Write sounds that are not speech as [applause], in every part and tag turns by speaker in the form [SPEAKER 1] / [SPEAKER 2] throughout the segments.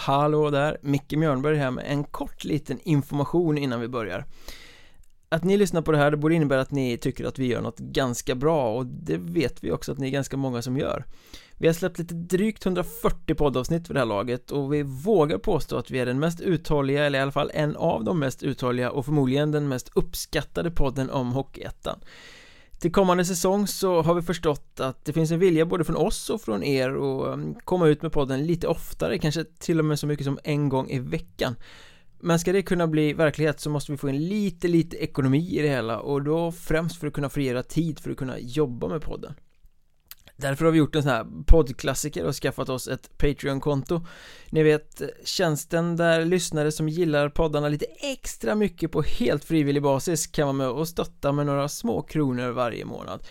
[SPEAKER 1] Hallå där, Micke Mjörnberg här med en kort liten information innan vi börjar. Att ni lyssnar på det här, det borde innebära att ni tycker att vi gör något ganska bra och det vet vi också att ni är ganska många som gör. Vi har släppt lite drygt 140 poddavsnitt för det här laget och vi vågar påstå att vi är den mest uthålliga, eller i alla fall en av de mest uthålliga och förmodligen den mest uppskattade podden om Hockeyettan till kommande säsong så har vi förstått att det finns en vilja både från oss och från er att um, komma ut med podden lite oftare, kanske till och med så mycket som en gång i veckan. Men ska det kunna bli verklighet så måste vi få in lite, lite ekonomi i det hela och då främst för att kunna frigöra tid för att kunna jobba med podden. Därför har vi gjort en sån här poddklassiker och skaffat oss ett Patreon-konto. Ni vet, tjänsten där lyssnare som gillar poddarna lite extra mycket på helt frivillig basis kan vara med och stötta med några små kronor varje månad.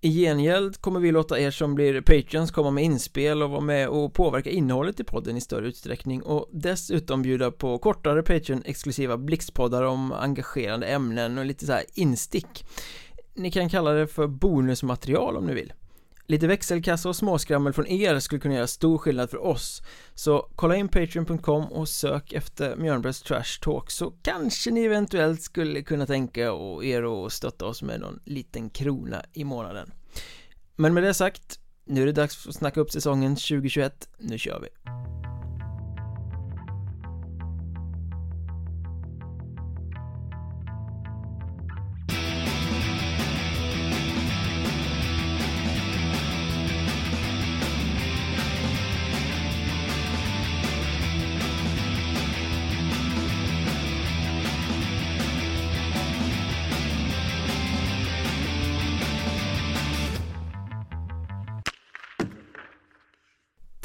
[SPEAKER 1] I gengäld kommer vi låta er som blir Patreons komma med inspel och vara med och påverka innehållet i podden i större utsträckning och dessutom bjuda på kortare Patreon-exklusiva blixtpoddar om engagerande ämnen och lite så här instick. Ni kan kalla det för bonusmaterial om ni vill. Lite växelkassa och småskrammel från er skulle kunna göra stor skillnad för oss. Så kolla in Patreon.com och sök efter Mjörnbergs Trash Talk så kanske ni eventuellt skulle kunna tänka er att stötta oss med någon liten krona i månaden. Men med det sagt, nu är det dags att snacka upp säsongen 2021, nu kör vi!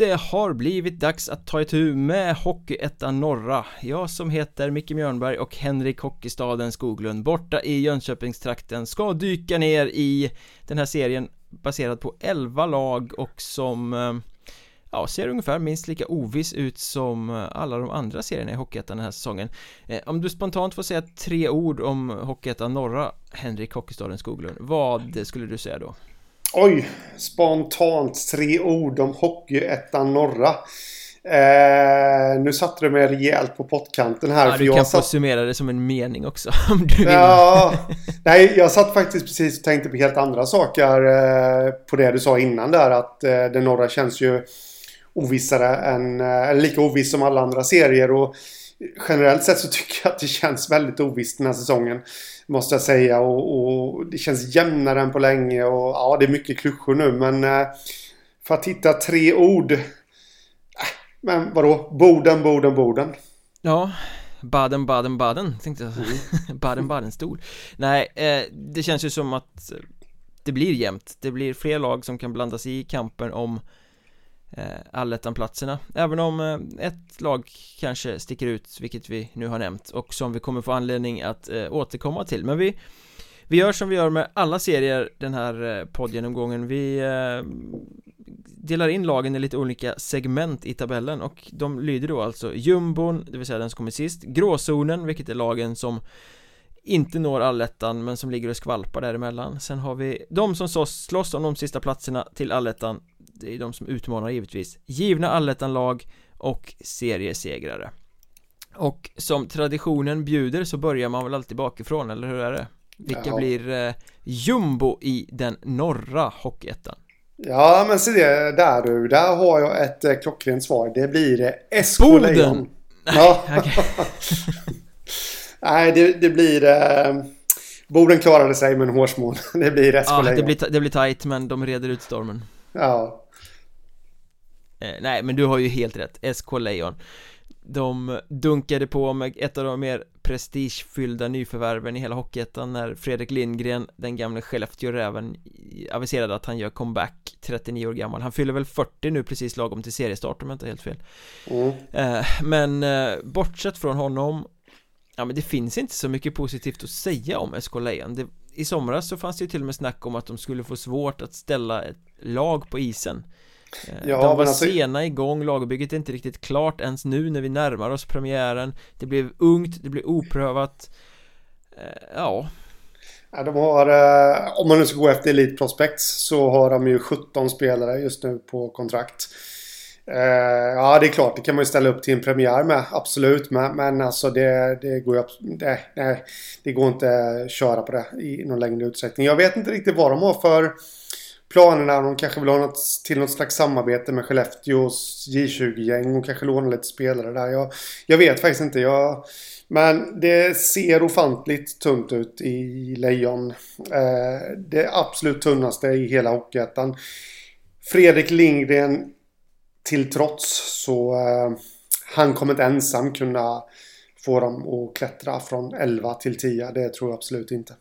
[SPEAKER 1] Det har blivit dags att ta itu med Hockeyettan Norra. Jag som heter Micke Mjörnberg och Henrik Hockeystaden Skoglund. Borta i Jönköpingstrakten ska dyka ner i den här serien baserad på 11 lag och som eh, ja, ser ungefär minst lika oviss ut som eh, alla de andra serierna i Hockeyettan den här säsongen. Eh, om du spontant får säga tre ord om Hockeyettan Norra Henrik Hockeystaden Skoglund, vad skulle du säga då?
[SPEAKER 2] Oj, spontant tre ord om Hockeyettan Norra. Eh, nu satte du mig rejält på pottkanten här.
[SPEAKER 1] Ja, du kan satt... få summera det som en mening också [laughs] om
[SPEAKER 2] du vill. Ja, nej, jag satt faktiskt precis och tänkte på helt andra saker eh, på det du sa innan där. Att eh, den norra känns ju ovissare än, eh, lika oviss som alla andra serier. Och generellt sett så tycker jag att det känns väldigt ovisst den här säsongen. Måste jag säga. Och, och, det känns jämnare än på länge. Och ja, det är mycket klyschor nu. Men eh, för att hitta tre ord. Äh, men vadå? Boden, Boden, Boden.
[SPEAKER 1] Ja. Baden, Baden, Baden tänkte jag. Mm. [laughs] Baden, Baden stol. Nej, eh, det känns ju som att det blir jämnt. Det blir fler lag som kan blandas i kampen om Eh, allettan-platserna, Även om eh, ett lag kanske sticker ut, vilket vi nu har nämnt och som vi kommer få anledning att eh, återkomma till. Men vi vi gör som vi gör med alla serier den här poddgenomgången. Vi delar in lagen i lite olika segment i tabellen och de lyder då alltså jumbon, det vill säga den som kommer sist Gråzonen, vilket är lagen som inte når allettan men som ligger och skvalpar däremellan. Sen har vi de som slåss om de sista platserna till allettan det är de som utmanar givetvis Givna allettan-lag och seriesegrare. Och som traditionen bjuder så börjar man väl alltid bakifrån, eller hur är det? Vilka ja. blir eh, jumbo i den norra Hockeyettan?
[SPEAKER 2] Ja men se det där du, där har jag ett eh, klockrent svar. Det blir eh, SK
[SPEAKER 1] Boden! Lejon. Ja. [laughs] [laughs]
[SPEAKER 2] Nej det, det blir eh, Boden klarade sig med en hårsmån [laughs] Det blir SK ja,
[SPEAKER 1] Lejon. det blir, det blir tight men de reder ut stormen.
[SPEAKER 2] Ja
[SPEAKER 1] Eh, nej, men du har ju helt rätt, SK Lejon. De dunkade på med ett av de mer prestigefyllda nyförvärven i hela Hockeyettan när Fredrik Lindgren, den gamle Skellefteå-räven aviserade att han gör comeback 39 år gammal. Han fyller väl 40 nu precis lagom till seriestart om jag inte helt fel. Mm. eh, Men eh, bortsett från honom Ja men det finns inte så mycket positivt att säga om SK Lejon. Det, I somras så fanns det ju till och med snack om att de skulle få svårt att ställa ett lag på isen ja, de var alltså... sena igång, lagbygget är inte riktigt klart ens nu när vi närmar oss premiären Det blev ungt, det blev oprövat eh, Ja
[SPEAKER 2] de har, eh, om man nu ska gå efter Elite Prospects så har de ju 17 spelare just nu på kontrakt. Ja, det är klart, det kan man ju ställa upp till en premiär med, absolut. Men, men alltså det, det går ju det, nej, det går inte att köra på det i någon längre utsträckning. Jag vet inte riktigt vad de har för planerna. De kanske vill ha något, till något slags samarbete med Skellefteås J20-gäng och kanske låna lite spelare där. Jag, jag vet faktiskt inte. Jag, men det ser ofantligt tunt ut i Lejon. Eh, det absolut tunnaste i hela Hockeyettan. Fredrik Lindgren till trots så eh, han kommer inte ensam kunna få dem att klättra från 11 till 10. Det tror jag absolut inte.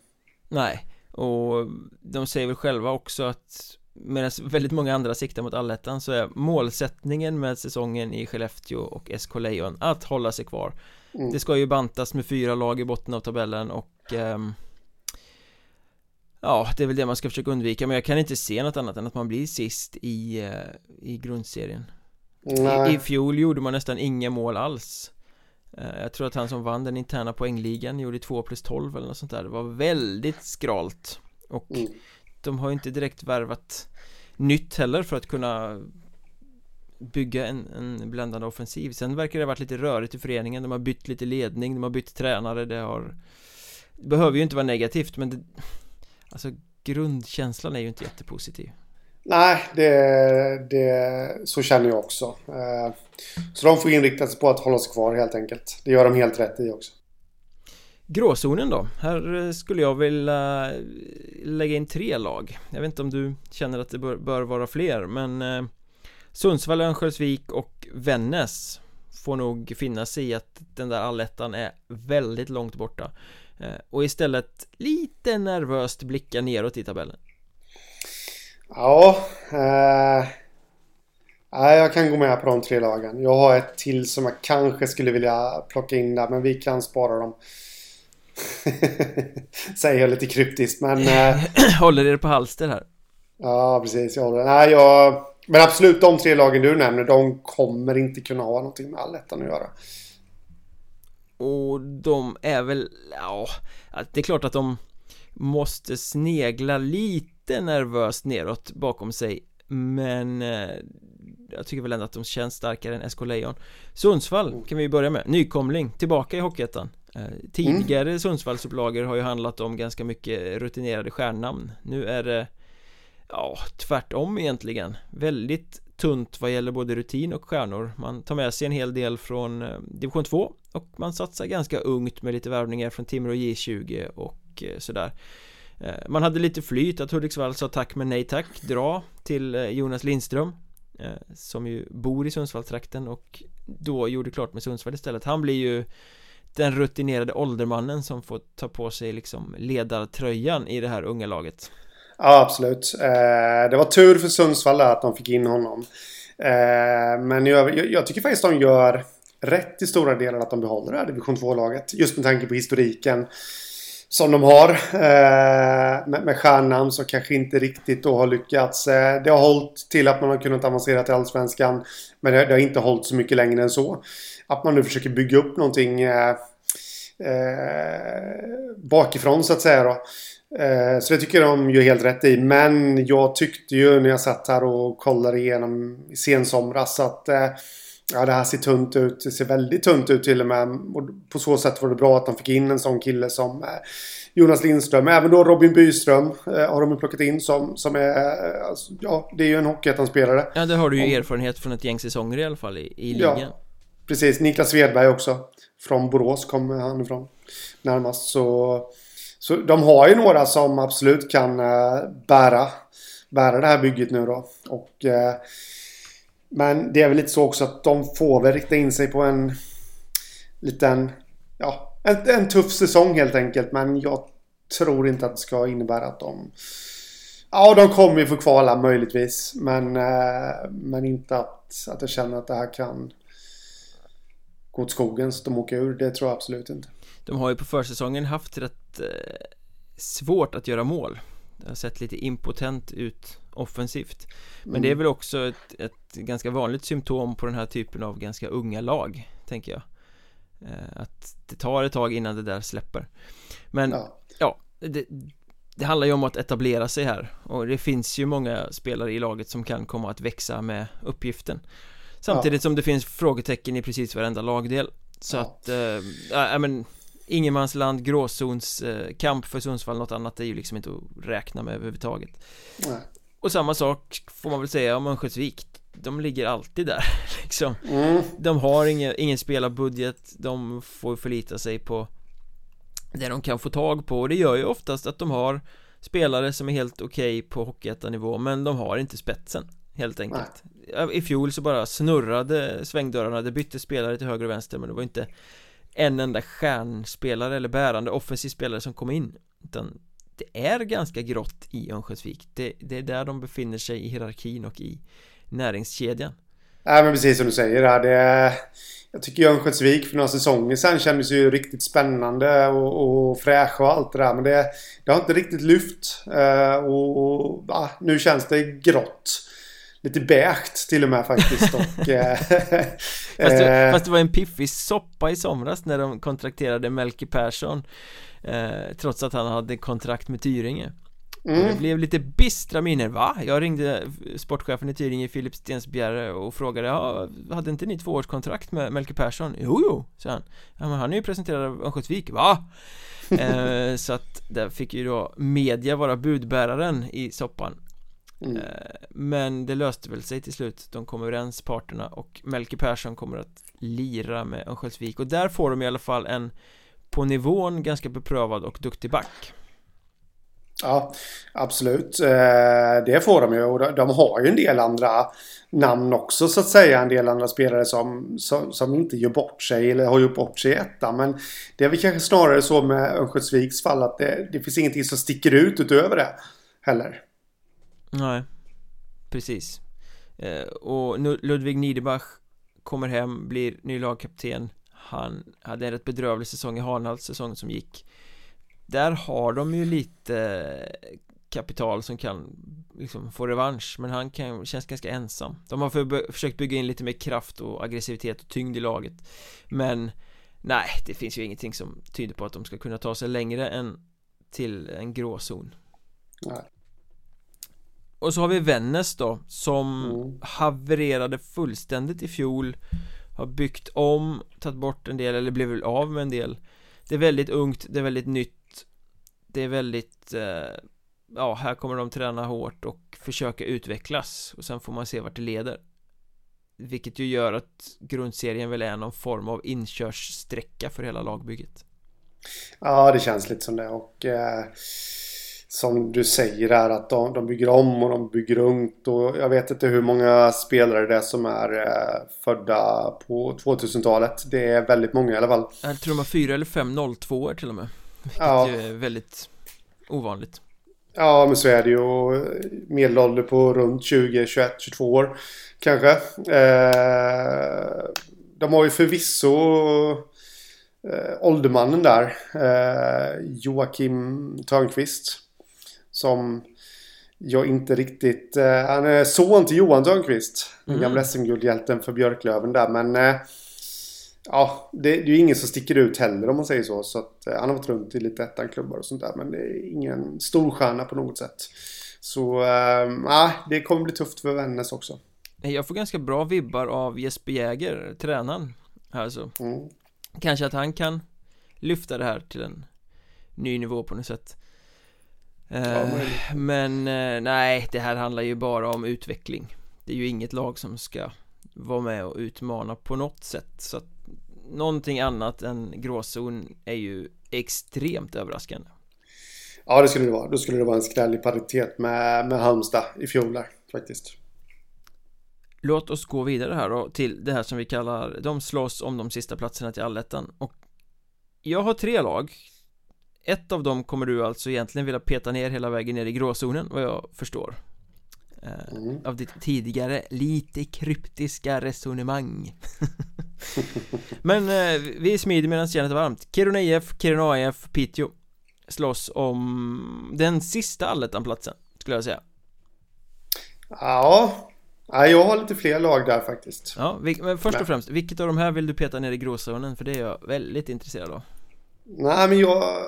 [SPEAKER 1] Nej, och de säger väl själva också att medan väldigt många andra siktar mot allettan så är målsättningen med säsongen i Skellefteå och SK Lejon att hålla sig kvar. Mm. Det ska ju bantas med fyra lag i botten av tabellen och um, Ja, det är väl det man ska försöka undvika. Men jag kan inte se något annat än att man blir sist i, uh, i grundserien. I, I fjol gjorde man nästan inga mål alls Jag tror att han som vann den interna poängligan gjorde 2 plus 12 eller något sånt där. Det var väldigt skralt. Och mm. de har ju inte direkt värvat nytt heller för att kunna bygga en, en bländande offensiv. Sen verkar det ha varit lite rörigt i föreningen. De har bytt lite ledning, de har bytt tränare. Det har Det behöver ju inte vara negativt men det, Alltså grundkänslan är ju inte jättepositiv
[SPEAKER 2] Nej, det, det, så känner jag också. Eh, så de får inrikta sig på att hålla sig kvar helt enkelt. Det gör de helt rätt i också.
[SPEAKER 1] Gråzonen då? Här eh, skulle jag vilja eh, lägga in tre lag. Jag vet inte om du känner att det bör, bör vara fler, men Sundsvall, Örnsköldsvik och Vännäs får nog finna sig i att den där allettan är väldigt långt borta och istället lite nervöst blicka neråt i tabellen.
[SPEAKER 2] Ja, eh, jag kan gå med på de tre lagen. Jag har ett till som jag kanske skulle vilja plocka in där, men vi kan spara dem. [laughs] Säger jag lite kryptiskt, men... Eh, [clears throat]
[SPEAKER 1] håller er på halster här.
[SPEAKER 2] Ja, precis. Jag håller. Nej, jag... Men absolut, de tre lagen du nämner, de kommer inte kunna ha någonting med allettan att göra.
[SPEAKER 1] Och de är väl, ja, det är klart att de måste snegla lite nervöst neråt bakom sig Men eh, jag tycker väl ändå att de känns starkare än SK Lejon. Sundsvall kan vi börja med, nykomling, tillbaka i Hockeyettan. Eh, Tidigare mm. Sundsvallsupplagor har ju handlat om ganska mycket rutinerade stjärnnamn. Nu är det Ja, tvärtom egentligen. Väldigt tunt vad gäller både rutin och stjärnor. Man tar med sig en hel del från eh, division 2 Och man satsar ganska ungt med lite värvningar från Timrå J20 och sådär Eh, man hade lite flyt att Hudiksvall sa tack men nej tack Dra till eh, Jonas Lindström eh, Som ju bor i Sundsvallstrakten och då gjorde klart med Sundsvall istället Han blir ju den rutinerade åldermannen som får ta på sig liksom ledartröjan i det här unga laget
[SPEAKER 2] Ja, absolut. Det var tur för Sundsvall att de fick in honom. Men jag, jag tycker faktiskt de gör rätt i stora delar att de behåller det här division 2-laget. Just med tanke på historiken som de har. Eh, med, med stjärnan som kanske inte riktigt då har lyckats. Eh, det har hållit till att man har kunnat avancera till Allsvenskan. Men det, det, har inte hållit så mycket längre än så. Att man nu försöker bygga upp någonting eh, eh bakifrån så att säga då. Eh, så det tycker de ju helt rätt i. Men jag tyckte ju när jag satt här och kollade igenom i sensomras att eh, ja, det här ser tunt ut. Det ser väldigt tunt ut till och med. Och på så sätt var det bra att de fick in en sån kille som eh, Jonas Lindström. Även då Robin Byström har de plockat in som, som är... Alltså, ja, det är ju en hockeyettan-spelare.
[SPEAKER 1] Ja, det har du ju erfarenhet från ett gäng säsonger i alla fall i, i ligan. Ja,
[SPEAKER 2] precis. Niklas Svedberg också. Från Borås kommer han ifrån. Närmast så... Så de har ju några som absolut kan bära, bära det här bygget nu då. Och, uh, men det är väl lite så också att de får väl rikta in sig på en liten, ja, en, en tuff säsong helt enkelt. Men jag tror inte att det ska innebära att de Ja, de kommer ju få kvala möjligtvis. Men, eh, men inte att, att jag känner att det här kan gå åt skogen så de åker ur. Det tror jag absolut inte.
[SPEAKER 1] De har ju på försäsongen haft rätt eh, svårt att göra mål Det har sett lite impotent ut offensivt Men mm. det är väl också ett, ett, ganska vanligt symptom på den här typen av ganska unga lag Tänker jag eh, Att det tar ett tag innan det där släpper Men ja, ja det, det handlar ju om att etablera sig här och det finns ju många spelare i laget som kan komma att växa med uppgiften Samtidigt ja. som det finns frågetecken i precis varenda lagdel Så ja. att, äh, äh, men Ingenmansland, gråzons eh, kamp för Sundsvall, något annat är ju liksom inte att räkna med överhuvudtaget Nej. Och samma sak får man väl säga om Örnsköldsvik. De ligger alltid där [laughs] liksom. Mm. De har ingen, ingen spelarbudget. De får förlita sig på Det de kan få tag på. Och det gör ju oftast att de har Spelare som är helt okej okay på hockeyettanivå men de har inte spetsen Helt enkelt. Nej. I fjol så bara snurrade svängdörrarna. Det bytte spelare till höger och vänster men det var inte En enda stjärnspelare eller bärande offensiv spelare som kom in Utan det är ganska grått i Örnsköldsvik. Det, det är där de befinner sig i hierarkin och i näringskedjan.
[SPEAKER 2] Ja men precis som du säger här det Jag tycker Örnsköldsvik för några säsonger sedan kändes ju riktigt spännande och, och fräscha och allt det där men det Det har inte riktigt lyft. Eh, och, och nu känns det grått. Lite beige till och med faktiskt och, [laughs]
[SPEAKER 1] eh, fast, det, fast det var en piffig soppa i somras när de kontrakterade Melke Persson eh, Trots att han hade kontrakt med Tyringe Mm. det blev lite bistra miner, va? Jag ringde sportchefen i Tyringe, Filip Stensbjerre och frågade ja, Hade inte ni tvåårskontrakt med Melke Persson? Jo, jo, sa han Ja, men han är ju presenterad av Örnsköldsvik, va? [laughs] eh, så att där fick ju då media vara budbäraren i soppan mm. eh, Men det löste väl sig till slut De kom överens parterna och Melke Persson kommer att lira med Örnsköldsvik och där får de i alla fall en på nivån ganska beprövad och duktig back
[SPEAKER 2] Ja, absolut. Eh, det får de ju. Och de har ju en del andra namn också så att säga. En del andra spelare som, som, som inte gör bort sig eller har gjort bort sig i ettan. Men det är väl kanske snarare så med Örnsköldsviks fall att det, det finns ingenting som sticker ut utöver det heller.
[SPEAKER 1] Nej, precis. Eh, och Ludvig Niederbach kommer hem, blir ny lagkapten. Han hade en rätt bedrövlig säsong i Hanhals säsong som gick. Där har de ju lite kapital som kan liksom få revansch men han kan, känns ganska ensam. De har för, försökt bygga in lite mer kraft och aggressivitet och tyngd i laget. Men Nej, det finns ju ingenting som tyder på att de ska kunna ta sig längre än till en gråzon. Nej. Och så har vi Vännäs då som mm. havererade fullständigt i fjol Har byggt om, tagit bort en del eller blev väl av med en del. Det är väldigt ungt, det är väldigt nytt det är väldigt eh, Ja, här kommer de träna hårt och försöka utvecklas och sen får man se vart det leder. Vilket ju gör att grundserien väl är någon form av inkörssträcka för hela lagbygget.
[SPEAKER 2] Ja, det känns lite som det och eh, Som du säger här att de, de bygger om och de bygger ungt och jag vet inte hur många spelare det är som är eh, födda på 2000-talet Det är väldigt många i alla fall.
[SPEAKER 1] Jag tror de har fyra eller fem 02 till och med vilket ja. är väldigt ovanligt.
[SPEAKER 2] Ja men så är det ju. Medelålder på runt 20, 21, 22 år Kanske. Eh, De har ju förvisso eh, Åldermannen där eh, Joakim Törnqvist Som jag inte riktigt... Eh, han är son till Johan Törnqvist. Den mm. gamla SM-guldhjälten för Björklöven där. Men eh, Ja, det, det är ju ingen som sticker ut heller om man säger så. Så att, eh, han har varit runt i lite ettan-klubbar och sånt där. Men det är ingen storstjärna på något sätt. Så, äh, det kommer bli tufft för Vännäs också.
[SPEAKER 1] Jag får ganska bra vibbar av Jesper Jäger, tränaren. Alltså. Mm. Kanske att han kan lyfta det här till en ny nivå på något sätt. Ja, eh, men eh, nej, det här handlar ju bara om utveckling. Det är ju inget lag som ska vara med och utmana på något sätt. Så att någonting annat än gråzon är ju extremt överraskande.
[SPEAKER 2] Ja det skulle det vara, då skulle det vara en skräll i paritet med, med Halmstad i fjol där faktiskt.
[SPEAKER 1] Låt oss gå vidare här då till det här som vi kallar De slåss om de sista platserna till allettan. Och Jag har tre lag Ett av dem kommer du alltså egentligen vilja peta ner hela vägen ner i gråzonen vad jag förstår. Eh, mm. Av ditt tidigare lite kryptiska resonemang. [laughs] Men eh, vi smider medan järnet är varmt. Kiruna IF, Kiruna AIF, Piteå Slåss om den sista allettan-platsen Skulle jag säga.
[SPEAKER 2] Ja. Ja, jag har lite fler lag där faktiskt.
[SPEAKER 1] Ja, men först och främst, vilket av de här vill du peta ner i gråzonen? För det är jag väldigt intresserad av
[SPEAKER 2] Nej, men jag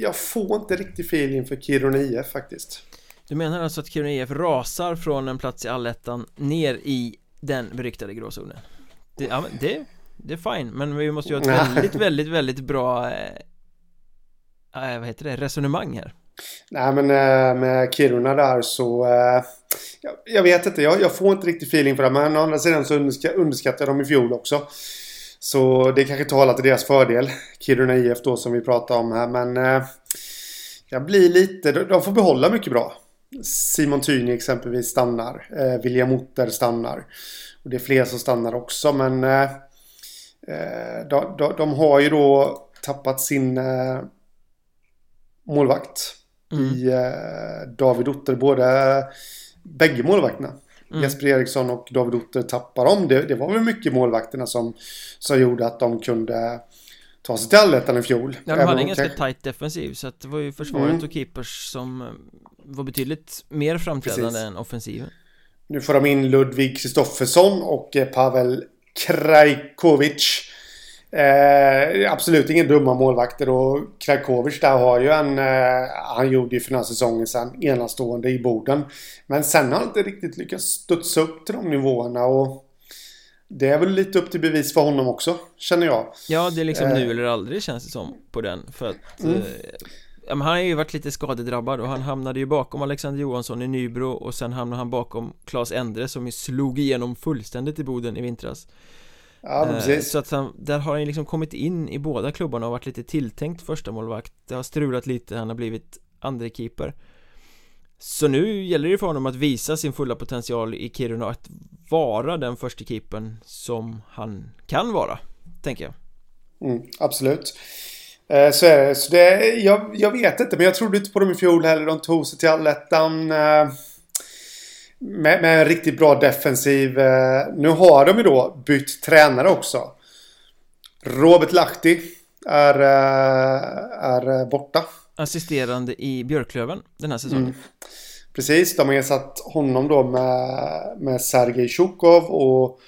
[SPEAKER 2] Jag får inte riktigt feeling för Kiruna IF faktiskt.
[SPEAKER 1] Du menar alltså att Kiruna IF rasar från en plats i allettan ner i den beryktade gråzonen? Det, ja, men det, det är fine, men vi måste ju ha ett [laughs] väldigt, väldigt, väldigt bra eh, eh, vad heter det, resonemang här.
[SPEAKER 2] Nej men eh, med Kiruna där så eh, jag, jag, vet inte, jag, jag, får inte riktigt feeling för det men å andra sidan så underska, underskattade dem i fjol också Så det kanske talar till deras fördel Kiruna IF då som vi pratar om här men eh, Jag blir lite, de får behålla mycket bra Simon Tyni exempelvis stannar eh, William Otter stannar Och det är fler som stannar också men eh, eh de, de, de, har ju då tappat sin eh, målvakt mm. i eh, David Otter. Både bägge målvakterna. Mm. Jesper Eriksson och David Otter tappar om. Det, det var väl mycket målvakterna som, som gjorde att de kunde ta sig till allettan i fjol.
[SPEAKER 1] Ja, de hade en ganska kanske... tight defensiv så att det var ju försvaret mm. och keepers som eh, var betydligt mer framträdande Precis. än offensiven.
[SPEAKER 2] Nu får de in Ludvig Kristoffersson och eh, Pavel Krajkovic Eh, absolut ingen dumma målvakter och Krakovic där har ju en... Eh, han gjorde ju för den här säsongen sen enastående i Boden. Men sen har han inte riktigt lyckats studsa upp till de nivåerna och... Det är väl lite upp till bevis för honom också, känner jag.
[SPEAKER 1] Ja, det är liksom eh, nu eller aldrig känns det som på den. För att... Mm. Eh, ja, men han har ju varit lite skadedrabbad och han hamnade ju bakom Alexander Johansson i Nybro och sen hamnade han bakom Claes Endre som ju slog igenom fullständigt i Boden i vintras.
[SPEAKER 2] Ja, eh, precis.
[SPEAKER 1] Så att han, där har han liksom kommit in i båda klubbarna och varit lite tilltänkt första målvakt. Det har strulat lite, han har blivit andre keeper. Så nu gäller det för honom att visa sin fulla potential i Kiruna och att vara den första keepern som han kan vara Tänker jag.
[SPEAKER 2] Mm, Absolut. Eh, Så är det, så det jag, jag vet inte men jag trodde inte på dem i fjol heller. De tog sig till allettan eh, med, med en riktigt bra defensiv. Eh, nu har de ju då bytt tränare också. Robert Lahti är, eh, är borta.
[SPEAKER 1] Assisterande i Björklöven den här säsongen. Mm.
[SPEAKER 2] Precis, de har ersatt honom då med, med Sergej Tjukov och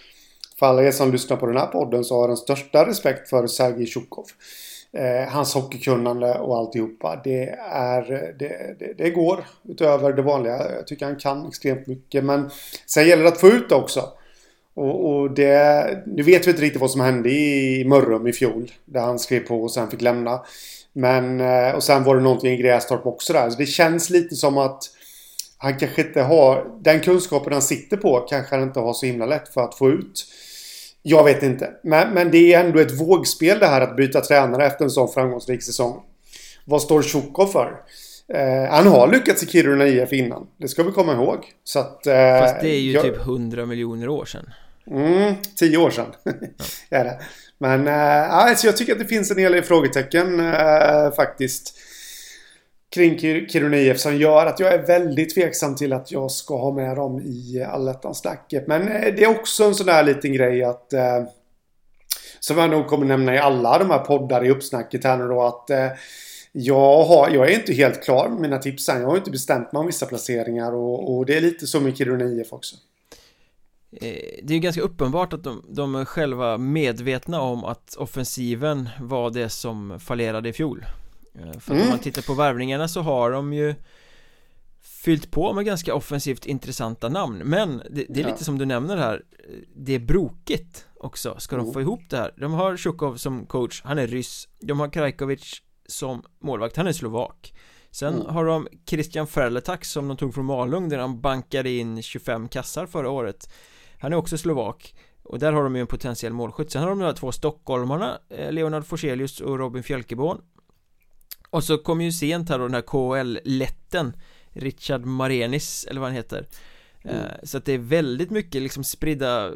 [SPEAKER 2] för alla er som lyssnar på den här podden så har den största respekt för Sergej Tjukov. Eh, hans hockeykunnande och alltihopa. Det, är, det, det, det, går utöver det vanliga. Jag tycker han kan extremt mycket. Men sen gäller det att få ut det också. Och, och det, nu vet vi inte riktigt vad som hände i Mörrum i fjol. Där han skrev på och sen fick lämna. Men, eh, och sen var det någonting i Grästorp också där. Så det känns lite som att han kanske inte har... Den kunskapen han sitter på kanske han inte har så himla lätt för att få ut. Jag vet inte. Men, men det är ändå ett vågspel det här att byta tränare efter en sån framgångsrik säsong. Vad står Tjukov för? Eh, han har lyckats i Kiruna IF innan. Det ska vi komma ihåg. Så att, eh,
[SPEAKER 1] Fast det är ju jag... typ 100 miljoner år sedan.
[SPEAKER 2] Mm, 10 år sedan. Ja. [laughs] är det. Men eh, alltså jag tycker att det finns en hel del frågetecken eh, faktiskt kring Kiruna IF som gör att jag är väldigt tveksam till att jag ska ha med dem i eh, allettan-snacket. Men eh, det är också en sån där liten grej att eh, som jag nog kommer nämna i alla de här poddar i uppsnacket här nu då att eh, jag, har, jag är inte helt klar med mina tips än. Jag har inte bestämt mig om vissa placeringar och, och det är lite så med Kiruna IF också.
[SPEAKER 1] Eh, det är ju ganska uppenbart att de, de är själva medvetna om att offensiven var det som fallerade i fjol för att mm. om man tittar på värvningarna så har de ju Fyllt på med ganska offensivt intressanta namn Men det, det är lite som du nämner här Det är brokigt också Ska de mm. få ihop det här? De har Shukov som coach, han är ryss De har Krajkovic som målvakt, han är slovak Sen mm. har de Christian Ferletak som de tog från Malung där han bankade in 25 kassar förra året Han är också slovak och där har de ju en potentiell målskytt Sen har de de här två stockholmarna eh, Leonard Forselius och Robin Fjälkeborn och så kom ju sent här då den här KL-lätten Richard Marenis, eller vad han heter mm. Eh, så att det är väldigt mycket liksom spridda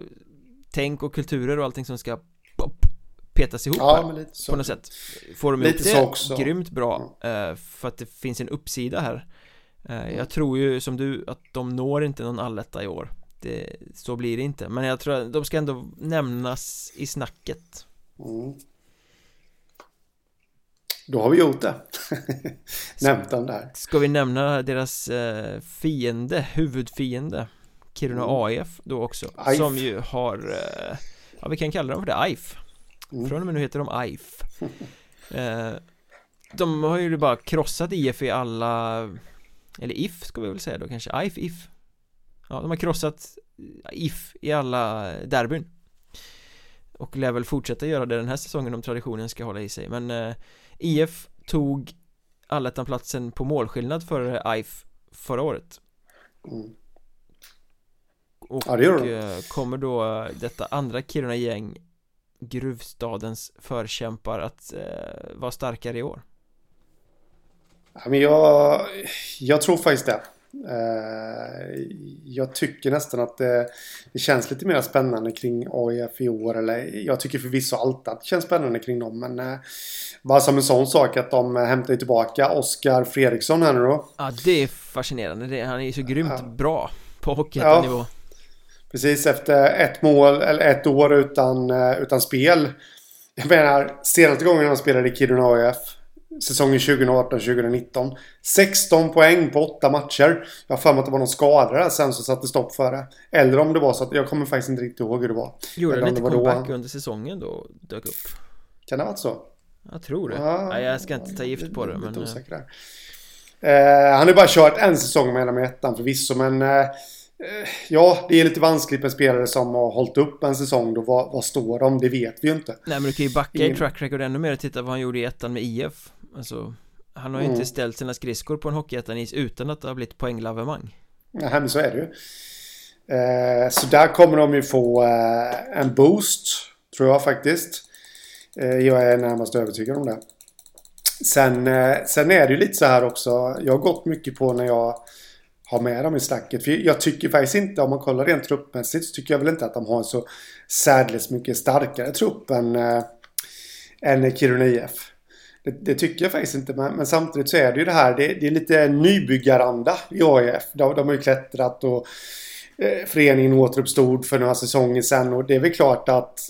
[SPEAKER 1] Tänk och kulturer och allting som ska pop, petas ihop ja, här, på något sätt Får de lite ihop det också. grymt bra mm. För att det finns en uppsida här eh, Jag mm. tror ju som du att de når inte någon alletta i år det, Så blir det inte Men jag tror att de ska ändå nämnas i snacket mm.
[SPEAKER 2] Då har vi gjort det. [laughs] Nämnt dem där.
[SPEAKER 1] Ska vi nämna deras eh, fiende, huvudfiende Kiruna mm. AIF då också AIF. Som ju har eh, Ja vi kan kalla dem för det, AIF mm. Från och med nu heter de AIF [laughs] eh, De har ju bara krossat IF i alla Eller IF ska vi väl säga då kanske. AIF IF Ja de har krossat if i alla derbyn och lär väl fortsätta göra det den här säsongen om traditionen ska hålla i sig men eh, IF tog allettan-platsen på målskillnad för IF förra året
[SPEAKER 2] Mm.
[SPEAKER 1] och
[SPEAKER 2] Ja, det
[SPEAKER 1] eh, kommer då detta andra Kiruna-gäng gruvstadens förkämpar att eh, vara starkare i år
[SPEAKER 2] Ja, men jag, jag tror faktiskt det. Eh, jag tycker nästan att det, det känns lite mer spännande kring AIF i år. Eller jag tycker förvisso alltid att det känns spännande kring dem. Men eh, bara som en sån sak att de hämtar tillbaka Oskar Fredriksson här nu då.
[SPEAKER 1] Ja det är fascinerande, det, han är så grymt
[SPEAKER 2] Ja.
[SPEAKER 1] bra på hockeyettanivå
[SPEAKER 2] Precis efter ett mål eller ett år utan, eh, utan spel. Jag menar, senaste gången han spelade i Kiruna AIF. Säsongen 2018-2019. 16 poäng på 8 matcher. Jag har för mig att det var någon skada där sen som satte stopp för det. Eller om det var så att, jag kommer faktiskt inte riktigt ihåg hur det var.
[SPEAKER 1] Gjorde han lite
[SPEAKER 2] då
[SPEAKER 1] comeback
[SPEAKER 2] han-
[SPEAKER 1] under säsongen då dök upp?
[SPEAKER 2] Kan det ha varit så?
[SPEAKER 1] Jag tror det,
[SPEAKER 2] Ja,
[SPEAKER 1] Nej, jag ska inte ta gift på det men eh,
[SPEAKER 2] osäker där. Eh, han har bara kört en säsong med i ettan förvisso men eh, eh, Ja, det är lite vanskligt med spelare som har hållit upp en säsong då. Vad, vad står de? Det vet vi ju inte.
[SPEAKER 1] Nej men du kan ju backa i track record ännu mer och titta vad han gjorde i ettan med IF Alltså Han har ju
[SPEAKER 2] Mm.
[SPEAKER 1] inte ställt sina skridskor på en hockeyettan-is utan att det har blivit poänglavemang
[SPEAKER 2] Nej, men så är det ju. Eh, så där kommer de ju få eh, en boost, tror jag faktiskt. Eh, jag är närmast övertygad om det. Sen, eh, sen är det ju lite så här också. Jag har gått mycket på när jag har med dem i snacket. För jag tycker faktiskt inte, om man kollar rent truppmässigt, så tycker jag väl inte att de har en så särdeles mycket starkare trupp än, eh, än Kiruna IF. Det, det tycker jag faktiskt inte, men, men samtidigt så är det ju det här, det, det är lite nybyggaranda i AIF. De, de har ju klättrat och eh, föreningen återuppstod för några säsonger sedan och det är väl klart att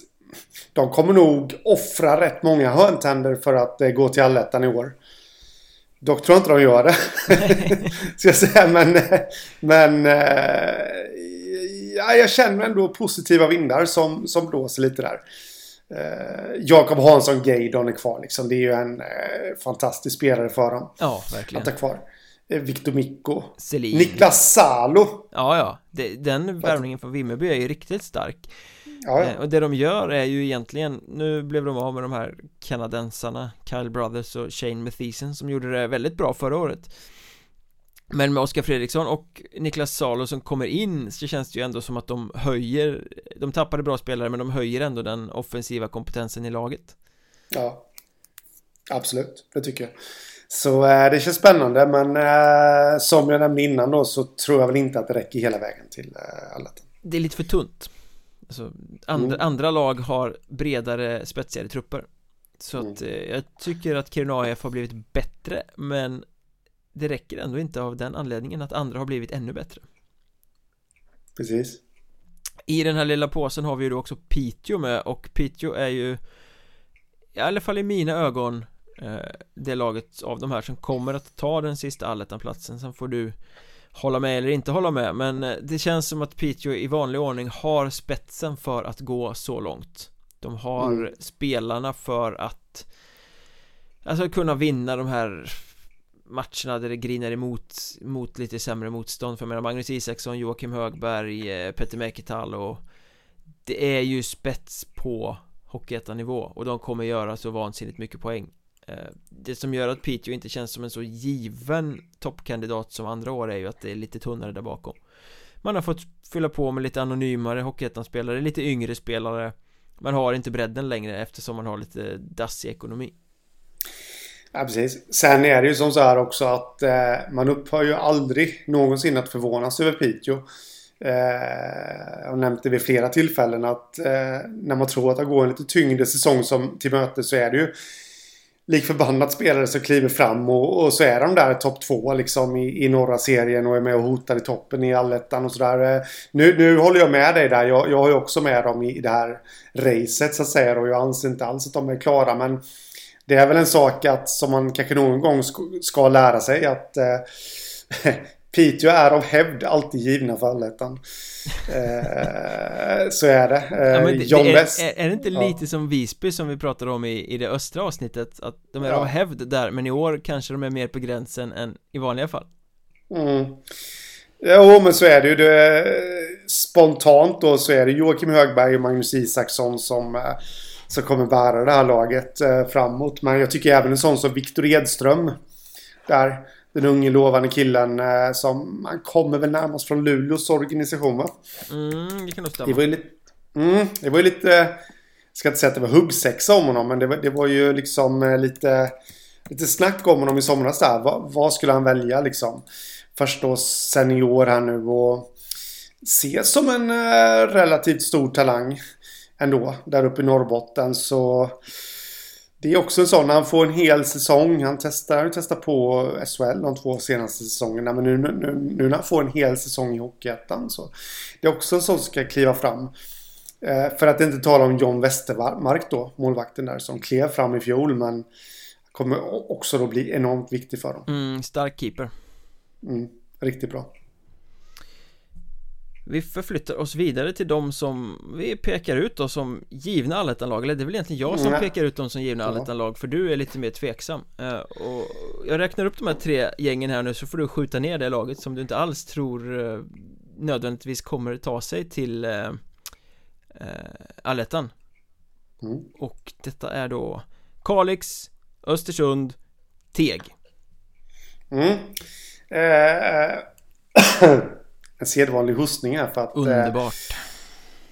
[SPEAKER 2] de kommer nog offra rätt många hörntänder för att eh, gå till allettan i år. Dock tror jag inte de gör det. [laughs] Ska jag säga, men... Eh, men... Eh, ja, jag känner ändå positiva vindar som, som blåser lite där. Eh, Jakob Hansson Gaydon är kvar liksom. Det är ju en eh, fantastisk spelare för dem.
[SPEAKER 1] Ja,
[SPEAKER 2] Att
[SPEAKER 1] verkligen
[SPEAKER 2] ha kvar. Eh, Victor Mikko.
[SPEAKER 1] Selin
[SPEAKER 2] Niklas Salo.
[SPEAKER 1] Ja, ja, det, den värvningen från Vimmerby är ju riktigt stark
[SPEAKER 2] Ja,
[SPEAKER 1] Eh,
[SPEAKER 2] ja.
[SPEAKER 1] Och det de gör är ju egentligen Nu blev de av med de här kanadensarna Kyle Brothers och Shane Mathisen som gjorde det väldigt bra förra året Men med Oskar Fredriksson och Niklas Salo som kommer in så känns det ju ändå som att de höjer De tappade bra spelare men de höjer ändå den offensiva kompetensen i laget
[SPEAKER 2] ja. Absolut, det tycker jag. Så eh, det känns spännande men eh, som jag nämnde innan då så tror jag väl inte att det räcker hela vägen till eh, allettan.
[SPEAKER 1] Det är lite för tunt Alltså andra,
[SPEAKER 2] Mm.
[SPEAKER 1] andra lag har bredare, spetsigare trupper Så
[SPEAKER 2] Mm.
[SPEAKER 1] att eh, jag tycker att Kiruna AIF har blivit bättre men Det räcker ändå inte av den anledningen att andra har blivit ännu bättre
[SPEAKER 2] Precis.
[SPEAKER 1] I den här lilla påsen har vi ju då också Piteå med och Piteå är ju I alla fall i mina ögon eh, Det laget av de här som kommer att ta den sista allettan-platsen Sen får du Hålla med eller inte hålla med men eh, det känns som att Piteå i vanlig ordning har spetsen för att gå så långt De har
[SPEAKER 2] Mm.
[SPEAKER 1] spelarna för att Alltså kunna vinna de här matcherna där det grinar emot mot lite sämre motstånd. För jag menar Magnus Isaksson, Joakim Högberg, eh, Petter Mäkital och det är ju spets på Hockeyettan-nivå och de kommer göra så vansinnigt mycket poäng. Eh, det som gör att Piteå inte känns som en så given toppkandidat som andra år är ju att det är lite tunnare där bakom. Man har fått fylla på med lite anonymare Hockeyettan-spelare, lite yngre spelare Man har inte bredden längre eftersom man har lite dassig ekonomi.
[SPEAKER 2] Ja, precis. Sen är det ju som så här också att eh, man upphör ju aldrig någonsin att förvånas över Piteå. Eh, jag har nämnt det vid flera tillfällen att eh, när man tror att det går en lite tyngre säsong som till möte så är det ju lik förbannat spelare som kliver fram och, och så är de där topp två liksom i, i norra serien och är med och hotar i toppen i allettan och sådär. Eh, nu, nu håller jag med dig där. Jag, jag har ju också med dem i det här racet så att säga och jag anser inte alls att de är klara men det är väl en sak att som man kanske någon gång sk- ska lära sig att eh, [laughs] Piteå är av hävd alltid givna för allettan. Eh, så är det. Eh,
[SPEAKER 1] Ja, det,
[SPEAKER 2] John
[SPEAKER 1] det är,
[SPEAKER 2] West.
[SPEAKER 1] är, är det inte
[SPEAKER 2] Ja.
[SPEAKER 1] lite som Visby som vi pratade om i, i det östra avsnittet? Att de är
[SPEAKER 2] Ja.
[SPEAKER 1] av hävd där, men i år kanske de är mer på gränsen än i vanliga fall
[SPEAKER 2] Mm. Jo, men så är det ju. Det, spontant då så är det Joakim Högberg och Magnus Isaksson som, eh, som kommer bära det här laget eh, framåt. Men jag tycker även en sån som Viktor Edström. Där, den unge lovande killen eh, som han kommer väl närmast från Luleås organisation va?
[SPEAKER 1] Mm, det kan nog stämma.
[SPEAKER 2] Det var ju lite... Mm, det var ju lite... Jag ska inte säga att det var huggsexa om honom men det var, det var ju liksom lite... Lite snack om honom i somras där. Vad, vad skulle han välja liksom? Först då senior här nu och ses som en eh, relativt stor talang ändå där uppe i Norrbotten så det är också en sån han får en hel säsong. Han testar, han testar på SHL de två senaste säsongerna. Men nu, nu, nu när han får en hel säsong i Hockeyettan så det är också en sån som ska kliva fram. Eh, för att inte tala om John Westermark då, målvakten där som klev fram i fjol men kommer också då bli enormt viktig för dem.
[SPEAKER 1] Mm, stark keeper.
[SPEAKER 2] Mm, riktigt bra.
[SPEAKER 1] Vi förflyttar oss vidare till de som vi pekar ut då som givna allettanlag Eller det är väl egentligen jag som mm. pekar ut dem som givna allettanlag För du är lite mer tveksam. Uh, Och jag räknar upp de här tre gängen här nu så får du skjuta ner det laget som du inte alls tror uh, Nödvändigtvis kommer ta sig till uh, allettan mm. Och detta är då Kalix, Östersund, Teg.
[SPEAKER 2] Mm [clears throat] [coughs] en sedvanlig hostning här för att...
[SPEAKER 1] Eh, Underbart. Eh,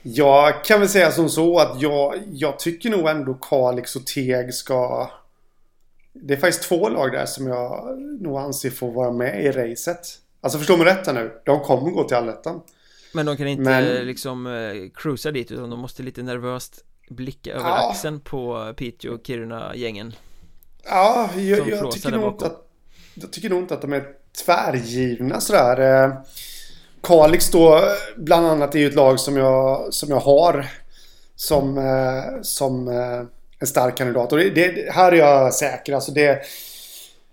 [SPEAKER 2] jag kan väl säga som så att jag, jag tycker nog ändå Kalix och Teg ska... Det är faktiskt två lag där som jag nog anser får vara med i racet. Alltså förstå mig rätt här nu. De kommer gå till allettan.
[SPEAKER 1] Men de kan inte Men... liksom uh, cruisa dit utan de måste lite nervöst blicka över ja. axeln på Piteå och Kiruna-gängen.
[SPEAKER 2] Ja, jag, jag tycker nog inte att... Jag tycker nog inte att de är tvärgivna sådär. Eh, Kalix då bland annat är ju ett lag som jag, som jag har som, eh, som eh, en stark kandidat. Och det, det, här är jag säker. Alltså det,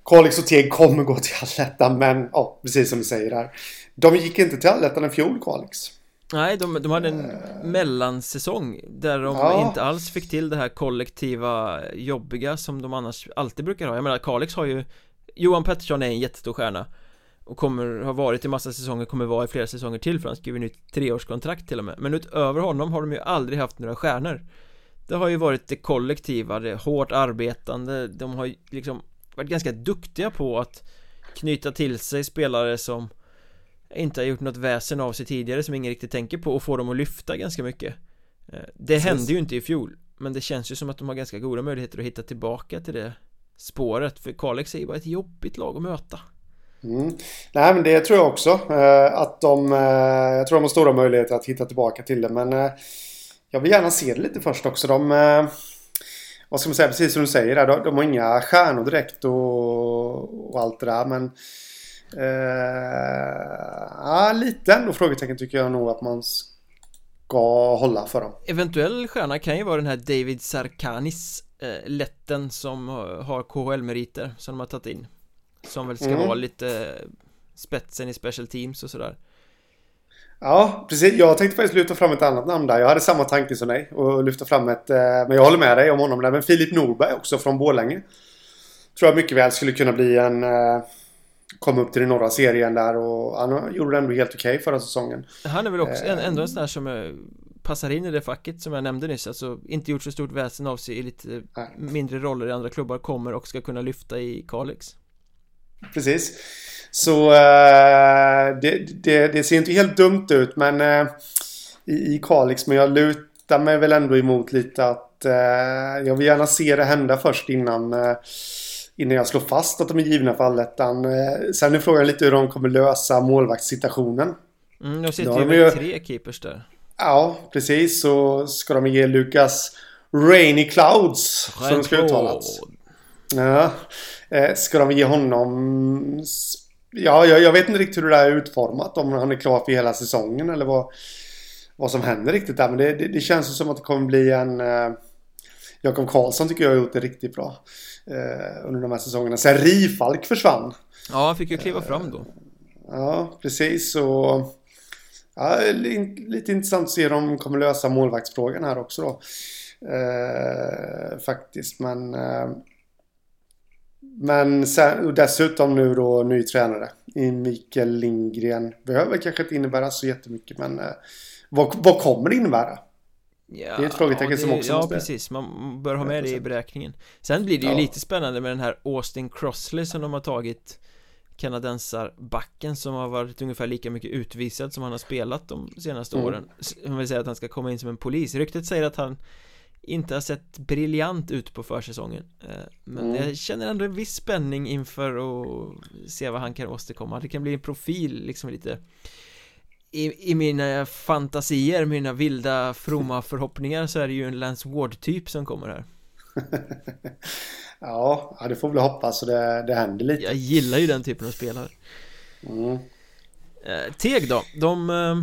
[SPEAKER 2] Kalix och Teg kommer gå till allettan men ja, precis som du säger här. De gick inte till allettan i fjol, Kalix.
[SPEAKER 1] Nej, de, de hade en uh, mellansäsong där de ja. inte alls fick till det här kollektiva jobbiga som de annars alltid brukar ha. Jag menar, Kalix har ju Johan Pettersson är en jättestor stjärna och kommer ha varit i massa säsonger, kommer vara i flera säsonger till för han skriver nytt treårskontrakt till och med. Men utöver honom har de ju aldrig haft några stjärnor. Det har ju varit det kollektiva, det hårt arbetande, de har ju liksom varit ganska duktiga på att knyta till sig spelare som inte har gjort något väsen av sig tidigare som ingen riktigt tänker på och få dem att lyfta ganska mycket. Eh, Det Precis. hände ju inte i fjol Men det känns ju som att de har ganska goda möjligheter att hitta tillbaka till det spåret För Kalix är ju bara ett jobbigt lag att möta
[SPEAKER 2] Mm. Nej men det tror jag också. Eh, att de, eh, jag tror de har stora möjligheter att hitta tillbaka till det. Men eh, jag vill gärna se det lite först också. De, vad ska man säga, precis som du säger där. De, de har inga stjärnor direkt och, och allt det där. Men eh, lite ändå frågetecken tycker jag nog att man ska hålla för dem.
[SPEAKER 1] Eventuell stjärna kan ju vara den här David Sarkanis, letten som har KHL-meriter som de har tagit in. Som väl ska mm. vara lite spetsen i special teams och sådär
[SPEAKER 2] Ja, precis. Jag tänkte faktiskt lyfta fram ett annat namn där. Jag hade samma tanke som dig och lyfta fram ett... Eh, men jag håller med dig om honom där. Men Filip Norberg också från Borlänge. Tror jag mycket väl skulle kunna bli en... Eh, komma upp till den norra serien där och han gjorde det ändå helt okej okay förra säsongen.
[SPEAKER 1] Han är väl också en, ändå en sån där som passar in i det facket som jag nämnde nyss. Alltså inte gjort så stort väsen av sig i lite Nej. mindre roller i andra klubbar. Kommer och ska kunna lyfta i Kalix.
[SPEAKER 2] Precis. Så uh, det, det, det, ser inte helt dumt ut men uh, i, i Kalix. Men jag lutar mig väl ändå emot lite att uh, jag vill gärna se det hända först innan innan jag slår fast att de är givna för allettan. Sen är frågan lite hur de kommer lösa målvaktssituationen.
[SPEAKER 1] Mm, de sitter ju med tre keepers där.
[SPEAKER 2] Ja, precis. Så ska de ge Lukas Rainy Clouds. Rain som ska uttalas. Ja. Eh, ska de ge honom... Ja, jag, jag, vet inte riktigt hur det där är utformat. Om han är klar för hela säsongen eller vad, vad som händer riktigt där. Men det, det, det känns som att det kommer bli en... Eh, Jakob Karlsson tycker jag har gjort det riktigt bra. Eh, under de här säsongerna. Sen Rifalk försvann.
[SPEAKER 1] Ja, han fick ju kliva fram då. Eh,
[SPEAKER 2] ja, precis. Och... Ja, lite intressant att se hur de kommer lösa målvaktsfrågan här också då. Eh, faktiskt, men... Men sen, och dessutom nu då ny tränare i Mikael Lindgren. Behöver kanske inte innebära så jättemycket men eh, vad, vad kommer det innebära?
[SPEAKER 1] Ja,
[SPEAKER 2] Det är ett frågetecken
[SPEAKER 1] det-
[SPEAKER 2] som också
[SPEAKER 1] Ja,
[SPEAKER 2] måste-
[SPEAKER 1] precis, man bör ha med det i
[SPEAKER 2] 100%.
[SPEAKER 1] beräkningen Sen blir det ju
[SPEAKER 2] Ja.
[SPEAKER 1] lite spännande med den här Austin Crossley som de har tagit Kanadensarbacken som har varit ungefär lika mycket utvisad som han har spelat de senaste
[SPEAKER 2] Mm.
[SPEAKER 1] åren Han vill säga att han ska komma in som en polis Ryktet säger att han inte har sett briljant ut på försäsongen Eh, Men
[SPEAKER 2] Mm.
[SPEAKER 1] jag känner ändå en viss spänning inför att se vad han kan åstadkomma Det kan bli en profil liksom lite i, I mina fantasier, mina vilda fromma [laughs] förhoppningar så är det ju en Lance Ward-typ som kommer här [laughs]
[SPEAKER 2] Ja, det får vi hoppas så det, det händer lite.
[SPEAKER 1] Jag gillar ju den typen av spelare
[SPEAKER 2] Mm.
[SPEAKER 1] eh, Teg då, de eh,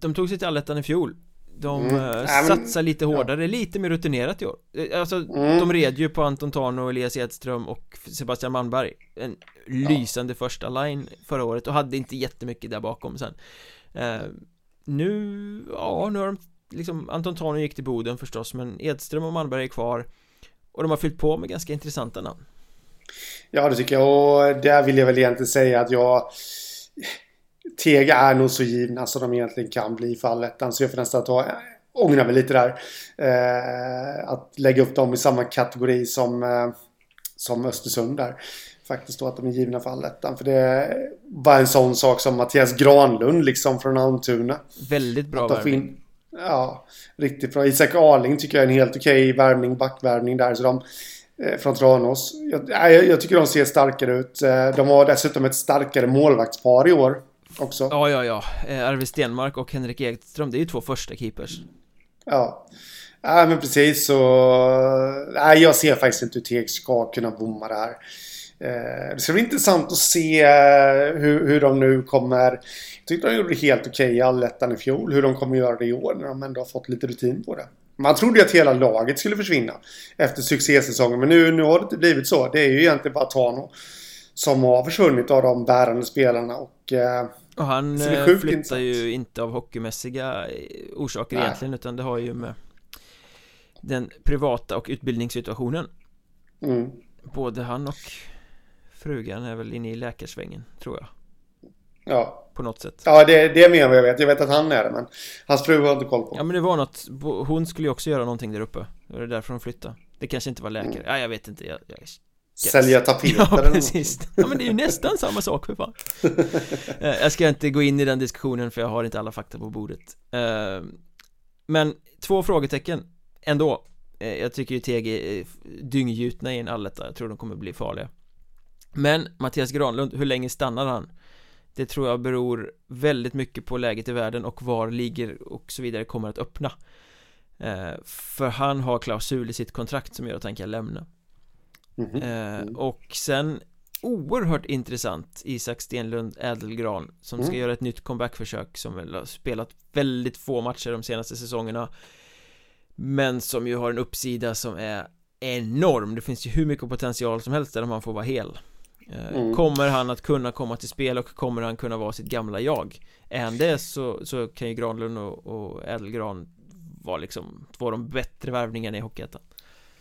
[SPEAKER 1] De tog sig till allettan i fjol De
[SPEAKER 2] Mm.
[SPEAKER 1] eh,
[SPEAKER 2] Ja,
[SPEAKER 1] satsar lite hårdare, lite mer rutinerat i år. Eh, Alltså,
[SPEAKER 2] Mm.
[SPEAKER 1] de red ju på Anton Tarno, Elias Edström och Sebastian Malmberg. En lysande första line förra året och hade inte jättemycket där bakom sen. Eh, Nu, ja, nu har de liksom Anton Tarno gick till Boden förstås men Edström och Malmberg är kvar. Och de har fyllt på med ganska intressanta namn.
[SPEAKER 2] Ja, det tycker jag. Och där vill jag väl egentligen säga att jag... Tega är nog så givna som de egentligen kan bli i fallet. Så jag får nästan ta... Ångra mig lite där. Eh, att lägga upp dem i samma kategori som, eh, som Östersund där. Faktiskt då att de är givna för allettan. För det var en sån sak som Mattias Granlund liksom från Almtuna.
[SPEAKER 1] Väldigt bra värvning
[SPEAKER 2] in, ja, riktigt bra. Isak Arling tycker jag är en helt okej värvning, backvärvning där. Så de, eh, från Tranås. Jag, jag, jag tycker de ser starkare ut. Eh, de har dessutom ett starkare målvaktspar i år också.
[SPEAKER 1] Ja, ja, ja, eh, Arvid Stenmark och Henrik Ekström, det är ju två första keepers
[SPEAKER 2] Ja. Ja, men precis så... Nej, jag ser faktiskt inte hur Teg ska kunna bomma det här. Eh, det ska bli intressant att se eh, hur, hur de nu kommer... Jag tyckte de gjorde det helt okej i allettan i fjol. Hur de kommer göra det i år när de ändå har fått lite rutin på det. Man trodde ju att hela laget skulle försvinna efter succésäsongen. Men nu, nu har det inte blivit så. Det är ju egentligen bara Tano som har försvunnit av de bärande spelarna. Och eh,
[SPEAKER 1] Och han eh, flyttar
[SPEAKER 2] intressant.
[SPEAKER 1] ju inte av hockeymässiga eh, orsaker
[SPEAKER 2] Nej.
[SPEAKER 1] egentligen utan det har ju med den privata och utbildningssituationen
[SPEAKER 2] mm,
[SPEAKER 1] Både han och frugan är väl inne i läkarsvängen, tror jag
[SPEAKER 2] ja,
[SPEAKER 1] På något sätt
[SPEAKER 2] ja det, det är mer vad jag vet. Jag vet att han är det, men hans fru har jag inte koll på.
[SPEAKER 1] Ja men det var något, hon skulle ju också göra någonting där uppe Det var därför hon flyttade Det kanske inte var läkare, ja jag vet inte jag, jag...
[SPEAKER 2] Sälja tapeter
[SPEAKER 1] Ja
[SPEAKER 2] eller
[SPEAKER 1] precis, ja men det är ju nästan samma sak för fan. [laughs] Eh, Jag ska inte gå in i den diskussionen för jag har inte alla fakta på bordet. Eh, Men två frågetecken ändå. Eh, Jag tycker ju TG är dynggjutna i en alletta, jag tror de kommer bli farliga. Men Mattias Granlund, hur länge stannar han? Det tror jag beror väldigt mycket på läget i världen och var ligger och så vidare kommer att öppna. För han har klausul i sitt kontrakt som gör att han kan lämna
[SPEAKER 2] Mhm.
[SPEAKER 1] Eh, och sen oerhört intressant Isak Stenlund Ädelgran som ska
[SPEAKER 2] Mm.
[SPEAKER 1] göra ett nytt comebackförsök som väl har spelat väldigt få matcher de senaste säsongerna men som ju har en uppsida som är enorm det finns ju hur mycket potential som helst där om han får vara hel Eh,
[SPEAKER 2] Mm.
[SPEAKER 1] Kommer han att kunna komma till spel och kommer han kunna vara sitt gamla jag? Är han det så, så kan ju Granlund och, och Ädelgran vara liksom två av de bättre värvningarna i Hockeyettan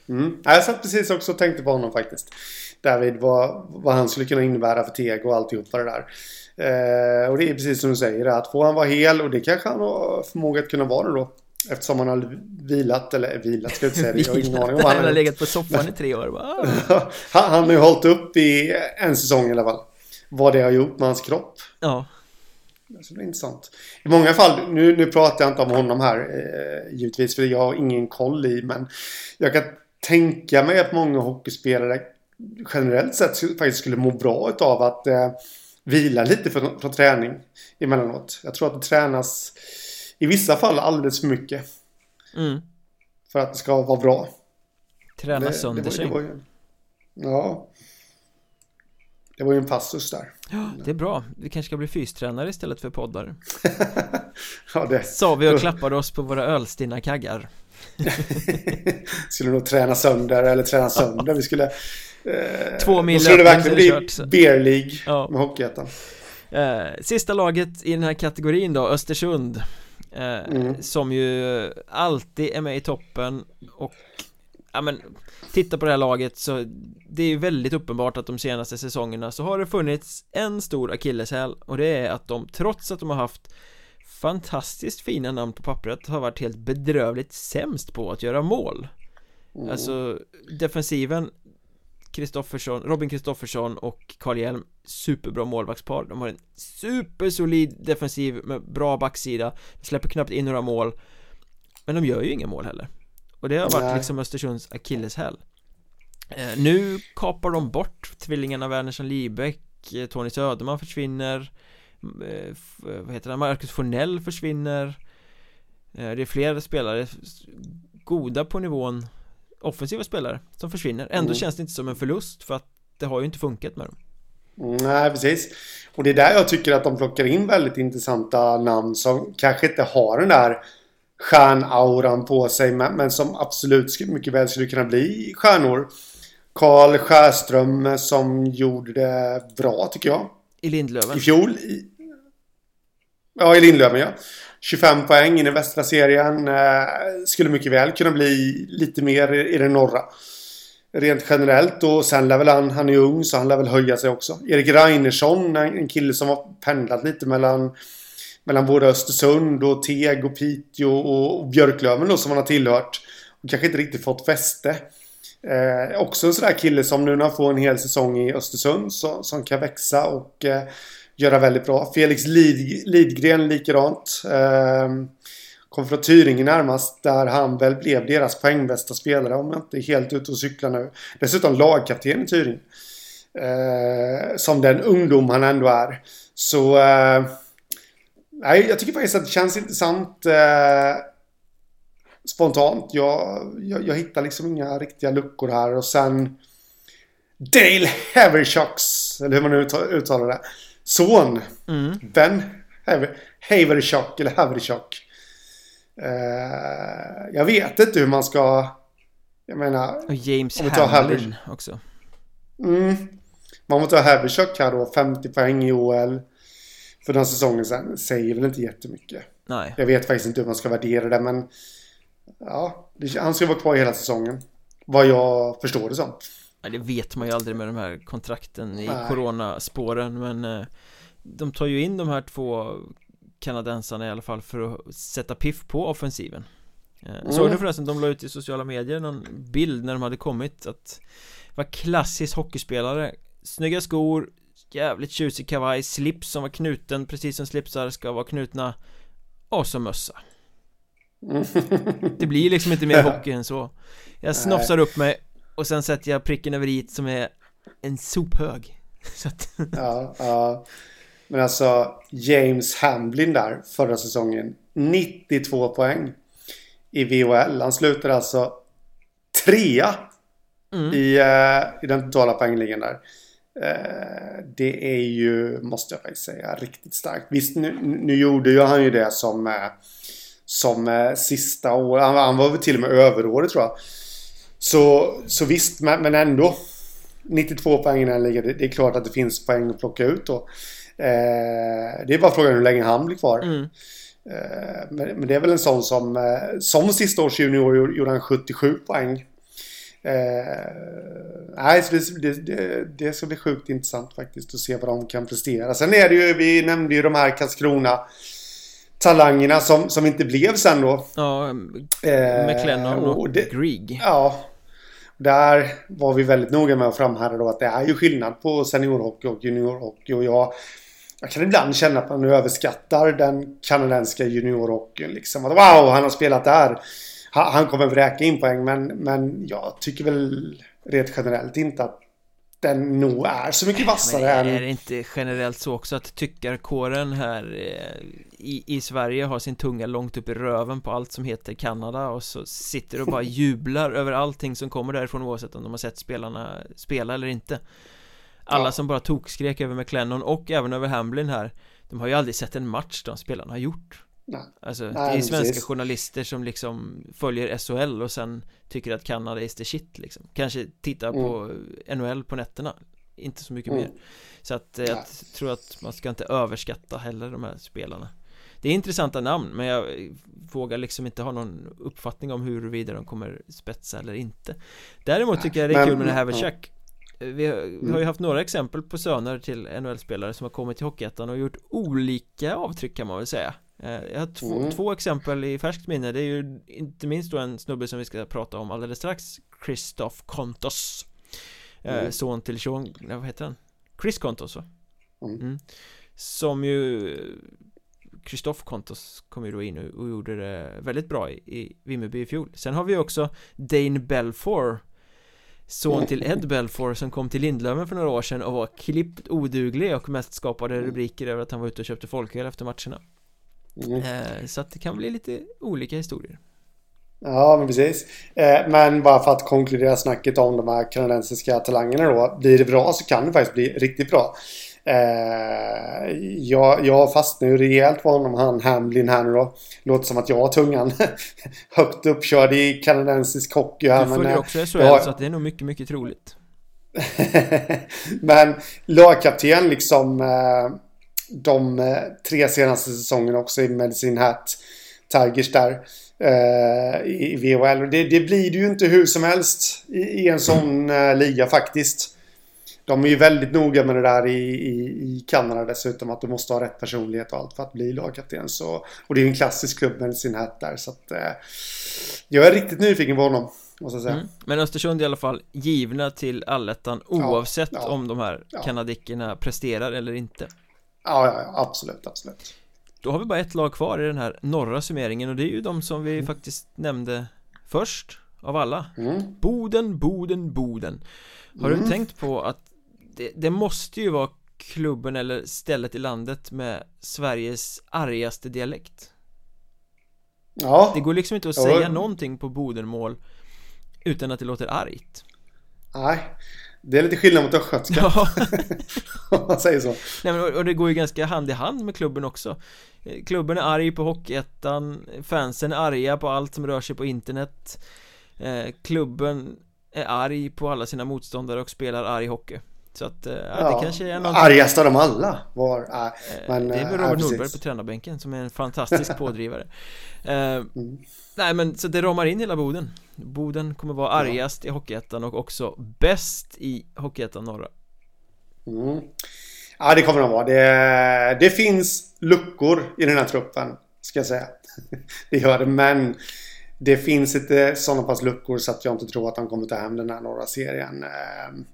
[SPEAKER 2] Mm. Ja, Jag satt precis också och tänkte på honom faktiskt. David, vad, vad han skulle kunna innebära för Teg och alltihopa det där. Eh, och det är precis som du säger, att får han vara hel och det kanske han har förmåga att kunna vara nu då. Eftersom han har vilat, eller vilat ska jag inte säga det, jag har ingen aning om
[SPEAKER 1] Han
[SPEAKER 2] han
[SPEAKER 1] har legat på soffan i tre år bara, [laughs]
[SPEAKER 2] han, han har ju hållit upp i en säsong i alla fall. Vad det har gjort med hans kropp.
[SPEAKER 1] Ja,
[SPEAKER 2] Så det är intressant. I många fall, nu, nu pratar jag inte om honom här eh, givetvis för jag har ingen koll i men jag kan tänka mig att många hockeyspelare generellt sett faktiskt skulle må bra av att eh, vila lite från, från träning emellanåt. Jag tror att det tränas i vissa fall alldeles för mycket
[SPEAKER 1] mm.
[SPEAKER 2] för att det ska vara bra.
[SPEAKER 1] Träna
[SPEAKER 2] Det-
[SPEAKER 1] sönder
[SPEAKER 2] det var-
[SPEAKER 1] sig
[SPEAKER 2] det var ju- Ja. Det var ju en passus där.
[SPEAKER 1] Ja, det är bra. Vi kanske ska bli fystränare istället för poddare [laughs]
[SPEAKER 2] ja, det
[SPEAKER 1] Sa vi och klappade oss på våra ölstinna kaggar [laughs]
[SPEAKER 2] skulle nog träna sönder eller träna sönder. Vi skulle... Eh,
[SPEAKER 1] Två mil
[SPEAKER 2] Då skulle det verkligen bli
[SPEAKER 1] kört.
[SPEAKER 2] Beer League
[SPEAKER 1] Ja.
[SPEAKER 2] med Hockeyettan.
[SPEAKER 1] eh, Sista laget i den här kategorin då, Östersund eh,
[SPEAKER 2] Mm.
[SPEAKER 1] Som ju alltid är med i toppen och ja men Titta på det här laget så Det är väldigt uppenbart att de senaste säsongerna så har det funnits en stor akilleshäl Och det är att de trots att de har haft Fantastiskt fina namn på pappret har varit helt bedrövligt sämst på att göra mål. Mm. Alltså defensiven Kristoffersson, Robin Kristoffersson och Carl Hjelm Superbra målvaktspar. De har en supersolid defensiv med bra backsida. Släpper knappt in några mål. Men de gör ju inga mål heller. Och det har varit Nej. liksom Östersunds akilleshäl. Eh, Nu kapar de bort tvillingarna Wernersson Libeck eh, Tony Söderman försvinner Vad heter han? Marcus Fornell försvinner eh, Det är fler spelare Goda på nivån offensiva spelare som försvinner Ändå mm. känns det inte som en förlust för att det har ju inte funkat med dem
[SPEAKER 2] Nej, precis. Och det är där jag tycker att de plockar in väldigt intressanta namn som kanske inte har den där stjärnauran på sig men, men som absolut mycket väl skulle kunna bli stjärnor. Karl Skärström som gjorde det bra tycker jag.
[SPEAKER 1] I Lindlöven?
[SPEAKER 2] I fjol. I, ja, i Lindlöven ja. 25 poäng i den västra serien. Eh, skulle mycket väl kunna bli lite mer i, i den norra. Rent generellt och sen lär väl han, han är ung så han lär väl höja sig också. Erik Reinersson, en kille som har pendlat lite mellan mellan både Östersund och Teg och Piteå och Björklöven då som han har tillhört. Och kanske inte riktigt fått fäste. Eh, också en sån där kille som nu när han får en hel säsong i Östersund så, som kan växa och eh, göra väldigt bra. Felix Lid, Lidgren likadant. Eh, kom från Tyringe närmast där han väl blev deras poängbästa spelare om jag inte är helt ute och cyklar nu. Dessutom lagkapten i Tyringe. Eh, som den ungdom han ändå är. Så eh, nej, jag tycker faktiskt att det känns intressant eh, spontant. Jag, jag, jag, hittar liksom inga riktiga luckor här och sen Dale Havershocks, eller hur man nu uttalar det. Son. Mm. Ben Havershock eller Havershock. Uh, jag vet inte hur man ska... Jag menar...
[SPEAKER 1] Och James Hamlin också.
[SPEAKER 2] Mm. Man måste ha Havershock här då, 50 poäng i OL. För den säsongen sen säger väl inte jättemycket.
[SPEAKER 1] Nej.
[SPEAKER 2] Jag vet faktiskt inte hur man ska värdera det men... Ja, han ska vara kvar hela säsongen. Vad jag förstår det som.
[SPEAKER 1] Nej, det vet man ju aldrig med de här kontrakten i Nej. coronaspåren men eh, De tar ju in de här två kanadensarna i alla fall för att sätta piff på offensiven. Eh, mm. Såg du förresten, de la ut i sociala medier någon bild när de hade kommit att var klassisk hockeyspelare. Snygga skor, jävligt tjusig kavaj, slips som var knuten precis som slipsar ska vara knutna Och så mössa. Det blir liksom inte mer hockey än så. Jag [laughs] snofsar upp mig och sen sätter jag pricken över i som är en sophög. [laughs] Så att...
[SPEAKER 2] Ja, ja. Men alltså James Hamlin där förra säsongen 92 poäng I VHL Han slutade alltså Trea mm. i, uh, I den totala poängligan där. Uh, Det är ju Måste jag faktiskt säga riktigt starkt. Visst nu, nu gjorde ju han ju det som uh, Som sista år. Han, han var väl till och med överåret tror jag så, så visst, men, ändå 92 poäng i den ligan. Det, är klart att det finns poäng att plocka ut då. Eh, det är bara frågan hur länge han blir kvar. Mm. Eh, men, men, det är väl en sån som, eh, som sista års junior gjorde han 77 poäng. Eh, nej, det, det, det, det ska bli sjukt intressant faktiskt att se vad de kan prestera. Sen är det ju, vi nämnde ju de här Karlskrona talangerna som, som inte blev sen då.
[SPEAKER 1] Ja, McLennan och, och det, Grieg.
[SPEAKER 2] Ja. Där var vi väldigt noga med att framhärda då att det är ju skillnad på seniorhockey och juniorhockey. Och jag, jag kan ibland känna att man överskattar den kanadensiska juniorhockeyn. Liksom. Att, wow, han har spelat där. Han, han kommer vräka in poäng. Men, men jag tycker väl rent generellt inte att den nog är så mycket vassare
[SPEAKER 1] än... Är det inte generellt så också att tyckarkåren här eh, i, i Sverige har sin tunga långt upp i röven på allt som heter Kanada och så sitter och bara [laughs] jublar över allting som kommer därifrån oavsett om de har sett spelarna spela eller inte Alla ja. som bara tokskrek över McLennan och även över Hamlin här De har ju aldrig sett en match de spelarna har gjort Nej. Alltså Nej, det är svenska precis. journalister som liksom följer SHL och sen tycker att Kanada är the shit liksom Kanske tittar mm. på NHL på nätterna Inte så mycket mm. mer Så att eh, jag Nej. tror att man ska inte överskatta heller de här spelarna Det är intressanta namn men jag vågar liksom inte ha någon uppfattning om huruvida de kommer spetsa eller inte Däremot tycker jag det är kul med det här med vi har, vi har ju haft några exempel på söner till NHL-spelare som har kommit till Hockeyettan och gjort olika avtryck kan man väl säga jag har två, mm. två, exempel i färskt minne Det är ju inte minst då en snubbe som vi ska prata om alldeles strax Christoph Kontos eh, mm. Son till Sean, vad heter han? Chris Kontos va? Mm. mm. Som ju Christoph Kontos kom ju då in och, och gjorde det väldigt bra i, i Vimmerby i fjol Sen har vi också Dane Belfour Son till Ed Belfour som kom till Lindlöven för några år sedan och var klippt oduglig och mest skapade mm. rubriker över att han var ute och köpte folköl efter matcherna Mm. Eh, så att det kan bli lite olika historier.
[SPEAKER 2] Ja, men precis. Eh, men bara för att konkludera snacket om de här kanadensiska talangerna då. Blir det bra så kan det faktiskt bli riktigt bra. Eh, jag, jag fastnar ju rejält på honom, han Hamlin här nu då. Låter som att jag har tungan [laughs] högt uppkörd i kanadensisk hockey
[SPEAKER 1] här. Du följer men, också SHL ja. så att det är nog mycket, mycket troligt. [laughs]
[SPEAKER 2] men lagkapten liksom de eh, tre senaste säsongerna också i Medicine Hat Tigers där eh, i VHL. Det, det blir det ju inte hur som helst i, i en sån eh, liga faktiskt. De är ju väldigt noga med det där i, i, i Kanada dessutom. Att du måste ha rätt personlighet och allt för att bli lagkapten. Så, och det är ju en klassisk klubb med sin hatt där. Så att, eh, jag är riktigt nyfiken på honom. Måste jag säga. Mm.
[SPEAKER 1] Men Östersund i alla fall givna till allettan oavsett ja, ja, om de här ja. kanadickerna presterar eller inte.
[SPEAKER 2] Ja, ja, absolut, absolut.
[SPEAKER 1] Då har vi bara ett lag kvar i den här norra summeringen och det är ju de som vi mm. faktiskt nämnde först av alla mm. Boden, Boden, Boden Har mm. du tänkt på att det, det, måste ju vara klubben eller stället i landet med Sveriges argaste dialekt
[SPEAKER 2] Ja
[SPEAKER 1] Det går liksom inte att säga ja. någonting på Bodenmål utan att det låter argt
[SPEAKER 2] Nej det är lite skillnad mot östgötska. Ja. [laughs] Om man säger så.
[SPEAKER 1] Nej, men, och det går ju ganska hand i hand med klubben också. Eh, Klubben är arg på Hockeyettan Fansen är arga på allt som rör sig på internet. Eh, Klubben är arg på alla sina motståndare och spelar arg hockey så att, eh, ja, det kanske är någonting
[SPEAKER 2] Argast av dem alla. Var, äh,
[SPEAKER 1] men, Det är väl Robert äh, Nordberg på tränarbänken som är en fantastisk [laughs] pådrivare. Eh, mm. Nej men så det ramar in hela Boden. Boden kommer vara argast i Hockeyettan och också bäst i Hockeyettan norra.
[SPEAKER 2] Mm. Ja det kommer de vara. Det, det finns luckor i den här truppen Ska jag säga. [laughs] Det gör det men Det finns inte sådana pass luckor så att jag inte tror att de kommer ta hem den här norra serien. Ehm,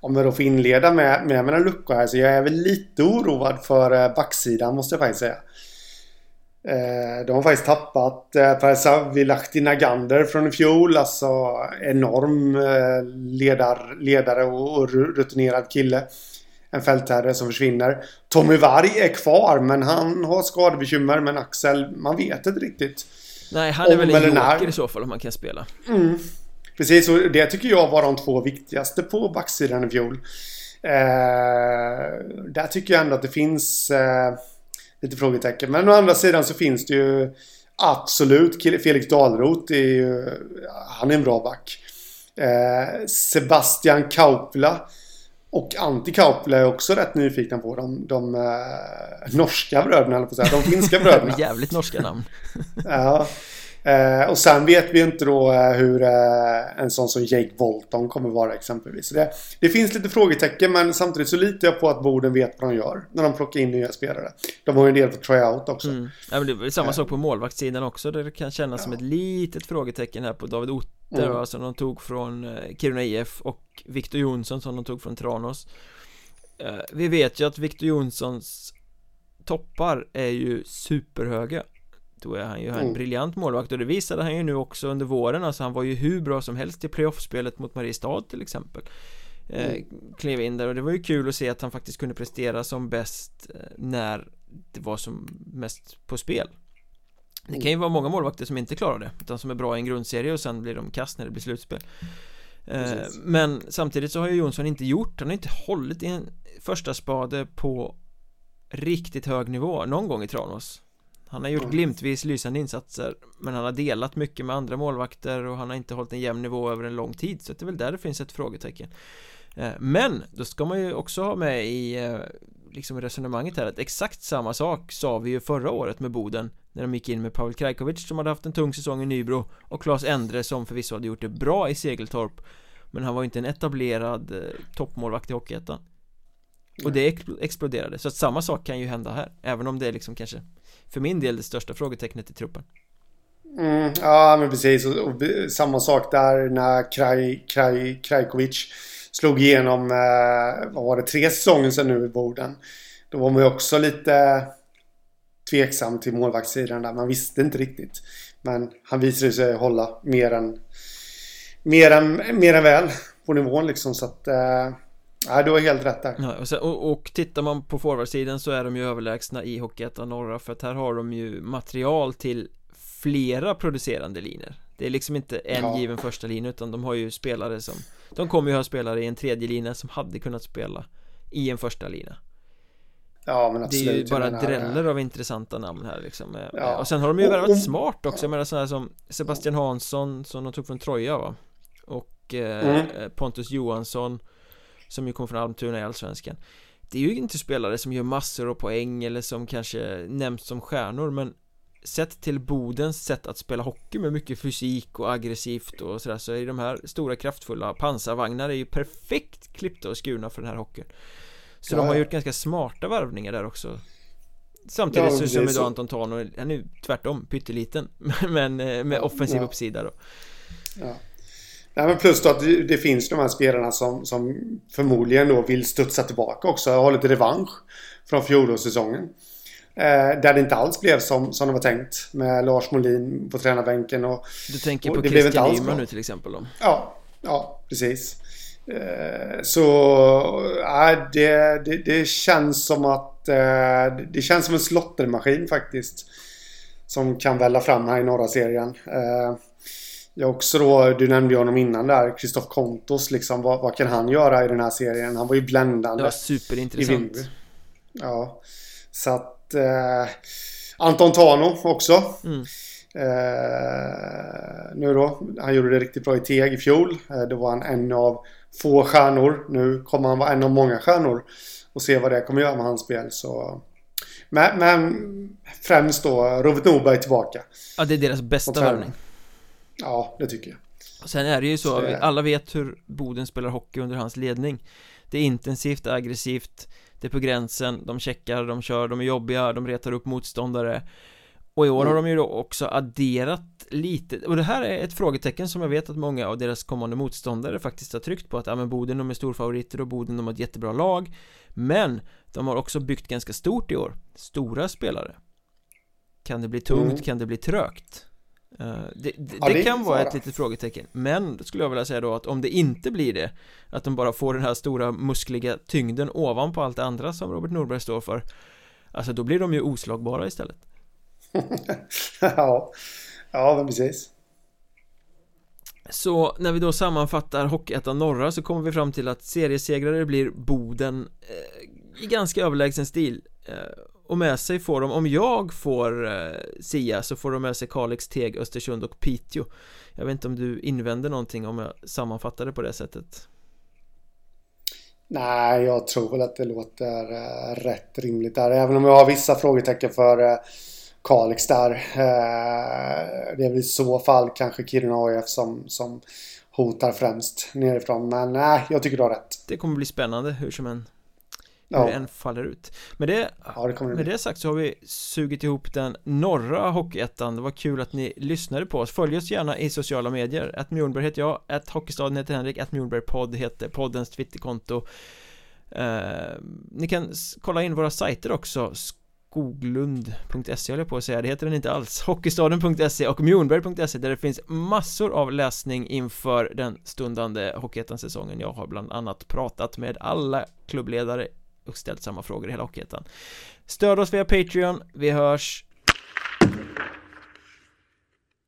[SPEAKER 2] om jag då får inleda med, med mina luckor här så jag är väl lite oroad för eh, backsidan måste jag faktiskt säga. Eh, de har faktiskt tappat eh, Per Lahti Nagander från i fjol. Alltså enorm ledar, ledare och rutinerad kille. En fältherre som försvinner. Tommy Varg är kvar men han har skadebekymmer. Men Axel, man vet inte riktigt.
[SPEAKER 1] Nej, han är väl en joker i så fall om han kan spela.
[SPEAKER 2] Mm. Precis, och det tycker jag var de två viktigaste på backsidan i fjol. Eh, där tycker jag ändå att det finns eh, lite frågetecken. Men å andra sidan så finns det ju absolut Felix Dahlroth. Är ju, han är en bra back. Eh, Sebastian Kaupla och Antti Kaupla är också rätt nyfikna på de, de eh, norska bröderna, eller på att säga. De finska [laughs] bröderna.
[SPEAKER 1] Jävligt norska namn.
[SPEAKER 2] ja. Eh, och sen vet vi inte då eh, hur eh, en sån som Jake Bolton kommer vara exempelvis. Det, det, finns lite frågetecken men samtidigt så litar jag på att Boden vet vad de gör när de plockar in nya spelare. De har ju en del på tryout också. Mm.
[SPEAKER 1] Ja, men det är samma eh. sak på målvaktssidan också där det kan kännas ja. som ett litet frågetecken här på David Otter mm. som de tog från eh, Kiruna IF och Victor Jonsson som de tog från Tranås. Vi vet ju att Victor Jonssons toppar är ju superhöga då är han ju en mm. briljant målvakt och det visade han ju nu också under våren. Alltså han var ju hur bra som helst i playoffspelet mot Mariestad till exempel. Eh, mm. Klev in där och det var ju kul att se att han faktiskt kunde prestera som bäst eh, När det var som mest på spel. Det kan ju vara många målvakter som inte klarar det Utan som är bra i en grundserie och sen blir de kast när det blir slutspel. Eh, Men samtidigt så har ju Jonsson inte gjort Han har inte hållit i en första spade på Riktigt hög nivå någon gång i Tranås han har gjort glimtvis lysande insatser Men han har delat mycket med andra målvakter och han har inte hållit en jämn nivå över en lång tid Så det är väl där det finns ett frågetecken. Eh, Men då ska man ju också ha med i eh, liksom resonemanget här att exakt samma sak sa vi ju förra året med Boden När de gick in med Pavel Krajkovic som hade haft en tung säsong i Nybro Och Claes Endre som förvisso hade gjort det bra i Segeltorp Men han var ju inte en etablerad eh, toppmålvakt i Hockeyettan. Och det exploderade, så att samma sak kan ju hända här Även om det är liksom kanske för min del det största frågetecknet i truppen
[SPEAKER 2] Mm, ja, men precis. Och, och, samma sak där när Kraj, Kraj, Krajkovic slog igenom, eh, vad var det, tre säsonger sedan nu i Boden. Då var man ju också lite tveksam till målvaktssidan där. Man visste inte riktigt. Men han visade sig hålla mer än, mer än, mer än väl på nivån liksom. Så att, eh, Ja, du har helt rätt där.
[SPEAKER 1] Ja, och, sen, och, och tittar man på forwardsidan så är de ju överlägsna i Hockeyettan Norra för att här har de ju material till flera producerande linjer Det är liksom inte en ja. given första linje utan de har ju spelare som De kommer ju ha spelare i en tredje linje som hade kunnat spela i en första linje
[SPEAKER 2] Ja men absolut
[SPEAKER 1] Det är ju bara dräller av intressanta namn här liksom ja. Och sen har de ju värvat smart också, jag menar sådana som Sebastian Hansson som de tog från Troja va Och eh, mm. Pontus Johansson Som ju kom från Almtuna i Allsvenskan. Det är ju inte spelare som gör massor av poäng eller som kanske nämns som stjärnor men Sett till Bodens sätt att spela hockey med mycket fysik och aggressivt och sådär så är de här stora kraftfulla pansarvagnar är ju perfekt klippta och skurna för den här hockeyn. Så ja, de har gjort ganska smarta varvningar där också. Samtidigt ja, som idag Anton Tano, han är ju tvärtom pytteliten [laughs] Men eh, med offensiv ja. uppsida då.
[SPEAKER 2] Ja Nej, men plus då att det finns de här spelarna som, som förmodligen då vill studsa tillbaka också och ha lite revansch från fjolårssäsongen. Eh, där det inte alls blev som, som det var tänkt med Lars Molin på tränarbänken. Och,
[SPEAKER 1] du tänker på Christian Nyman nu till exempel då?
[SPEAKER 2] Ja, ja precis. Eh, så äh, det, det, det, känns som att eh, det känns som en slottermaskin faktiskt. Som kan välla fram här i norra serien. Eh, jag också då, du nämnde ju honom innan där, Kristoff Kontos liksom. Vad, vad, kan han göra i den här serien? Han var ju bländande. Det
[SPEAKER 1] var superintressant.
[SPEAKER 2] Ja. Så att eh, Anton Tano också. Mm. Eh, nu då, han gjorde det riktigt bra i Teg i fjol. Eh, då var han en av få stjärnor. Nu kommer han vara en av många stjärnor. Och se vad det kommer göra med hans spel. Så... Men, men främst då Robert Norberg tillbaka.
[SPEAKER 1] Ja, det är deras bästa värvning.
[SPEAKER 2] Ja, det tycker jag.
[SPEAKER 1] Sen är det ju så, så alla vet hur Boden spelar hockey under hans ledning Det är intensivt, aggressivt det är på gränsen, de checkar, de kör, de är jobbiga, de retar upp motståndare Och i år har de ju då också adderat lite Och det här är ett frågetecken som jag vet att många av deras kommande motståndare faktiskt har tryckt på att ja men Boden de är storfavoriter och Boden de har ett jättebra lag Men de har också byggt ganska stort i år Stora spelare Kan det bli tungt? Mm. Kan det bli trögt? Eh, det, det, ja, det kan vara ett litet frågetecken Men skulle jag vilja säga då att om det inte blir det Att de bara får den här stora muskliga tyngden ovanpå allt det andra som Robert Norberg står för Alltså då blir de ju oslagbara istället. [laughs]
[SPEAKER 2] Ja, ja men precis.
[SPEAKER 1] Så när vi då sammanfattar Hockeyettan norra så kommer vi fram till att seriesegrare blir Boden eh, i ganska överlägsen stil. Eh, och med sig får de, om jag får eh, Sia så får de med sig Kalix, Teg, Östersund och Piteå. Jag vet inte om du invänder någonting om jag sammanfattar det på det sättet?
[SPEAKER 2] Nej, jag tror väl att det låter eh, rätt rimligt där. Även om jag har vissa frågetecken för eh, Kalix där. Eh, Det är väl i så fall kanske Kiruna AIF som, som hotar främst nerifrån. Men nej, jag tycker du har rätt.
[SPEAKER 1] Det kommer bli spännande hur som än hur det än faller ut. Med det, ja, det med det sagt så har vi sugit ihop den norra Hockeyettan. Det var kul att ni lyssnade på oss. Följ oss gärna i sociala medier. Att Mjornberg heter jag, att Hockeystaden heter Henrik, att Mjornberg podd heter poddens twitterkonto. Eh, Ni kan kolla in våra sajter också. Skoglund.se håller jag på att säga, det heter den inte alls. Hockeystaden.se och Mjornberg.se där det finns massor av läsning inför den stundande Hockeyettan-säsongen. Jag har bland annat pratat med alla klubbledare och ställt samma frågor i hela Hockeyettan. Stöd oss via Patreon, vi hörs!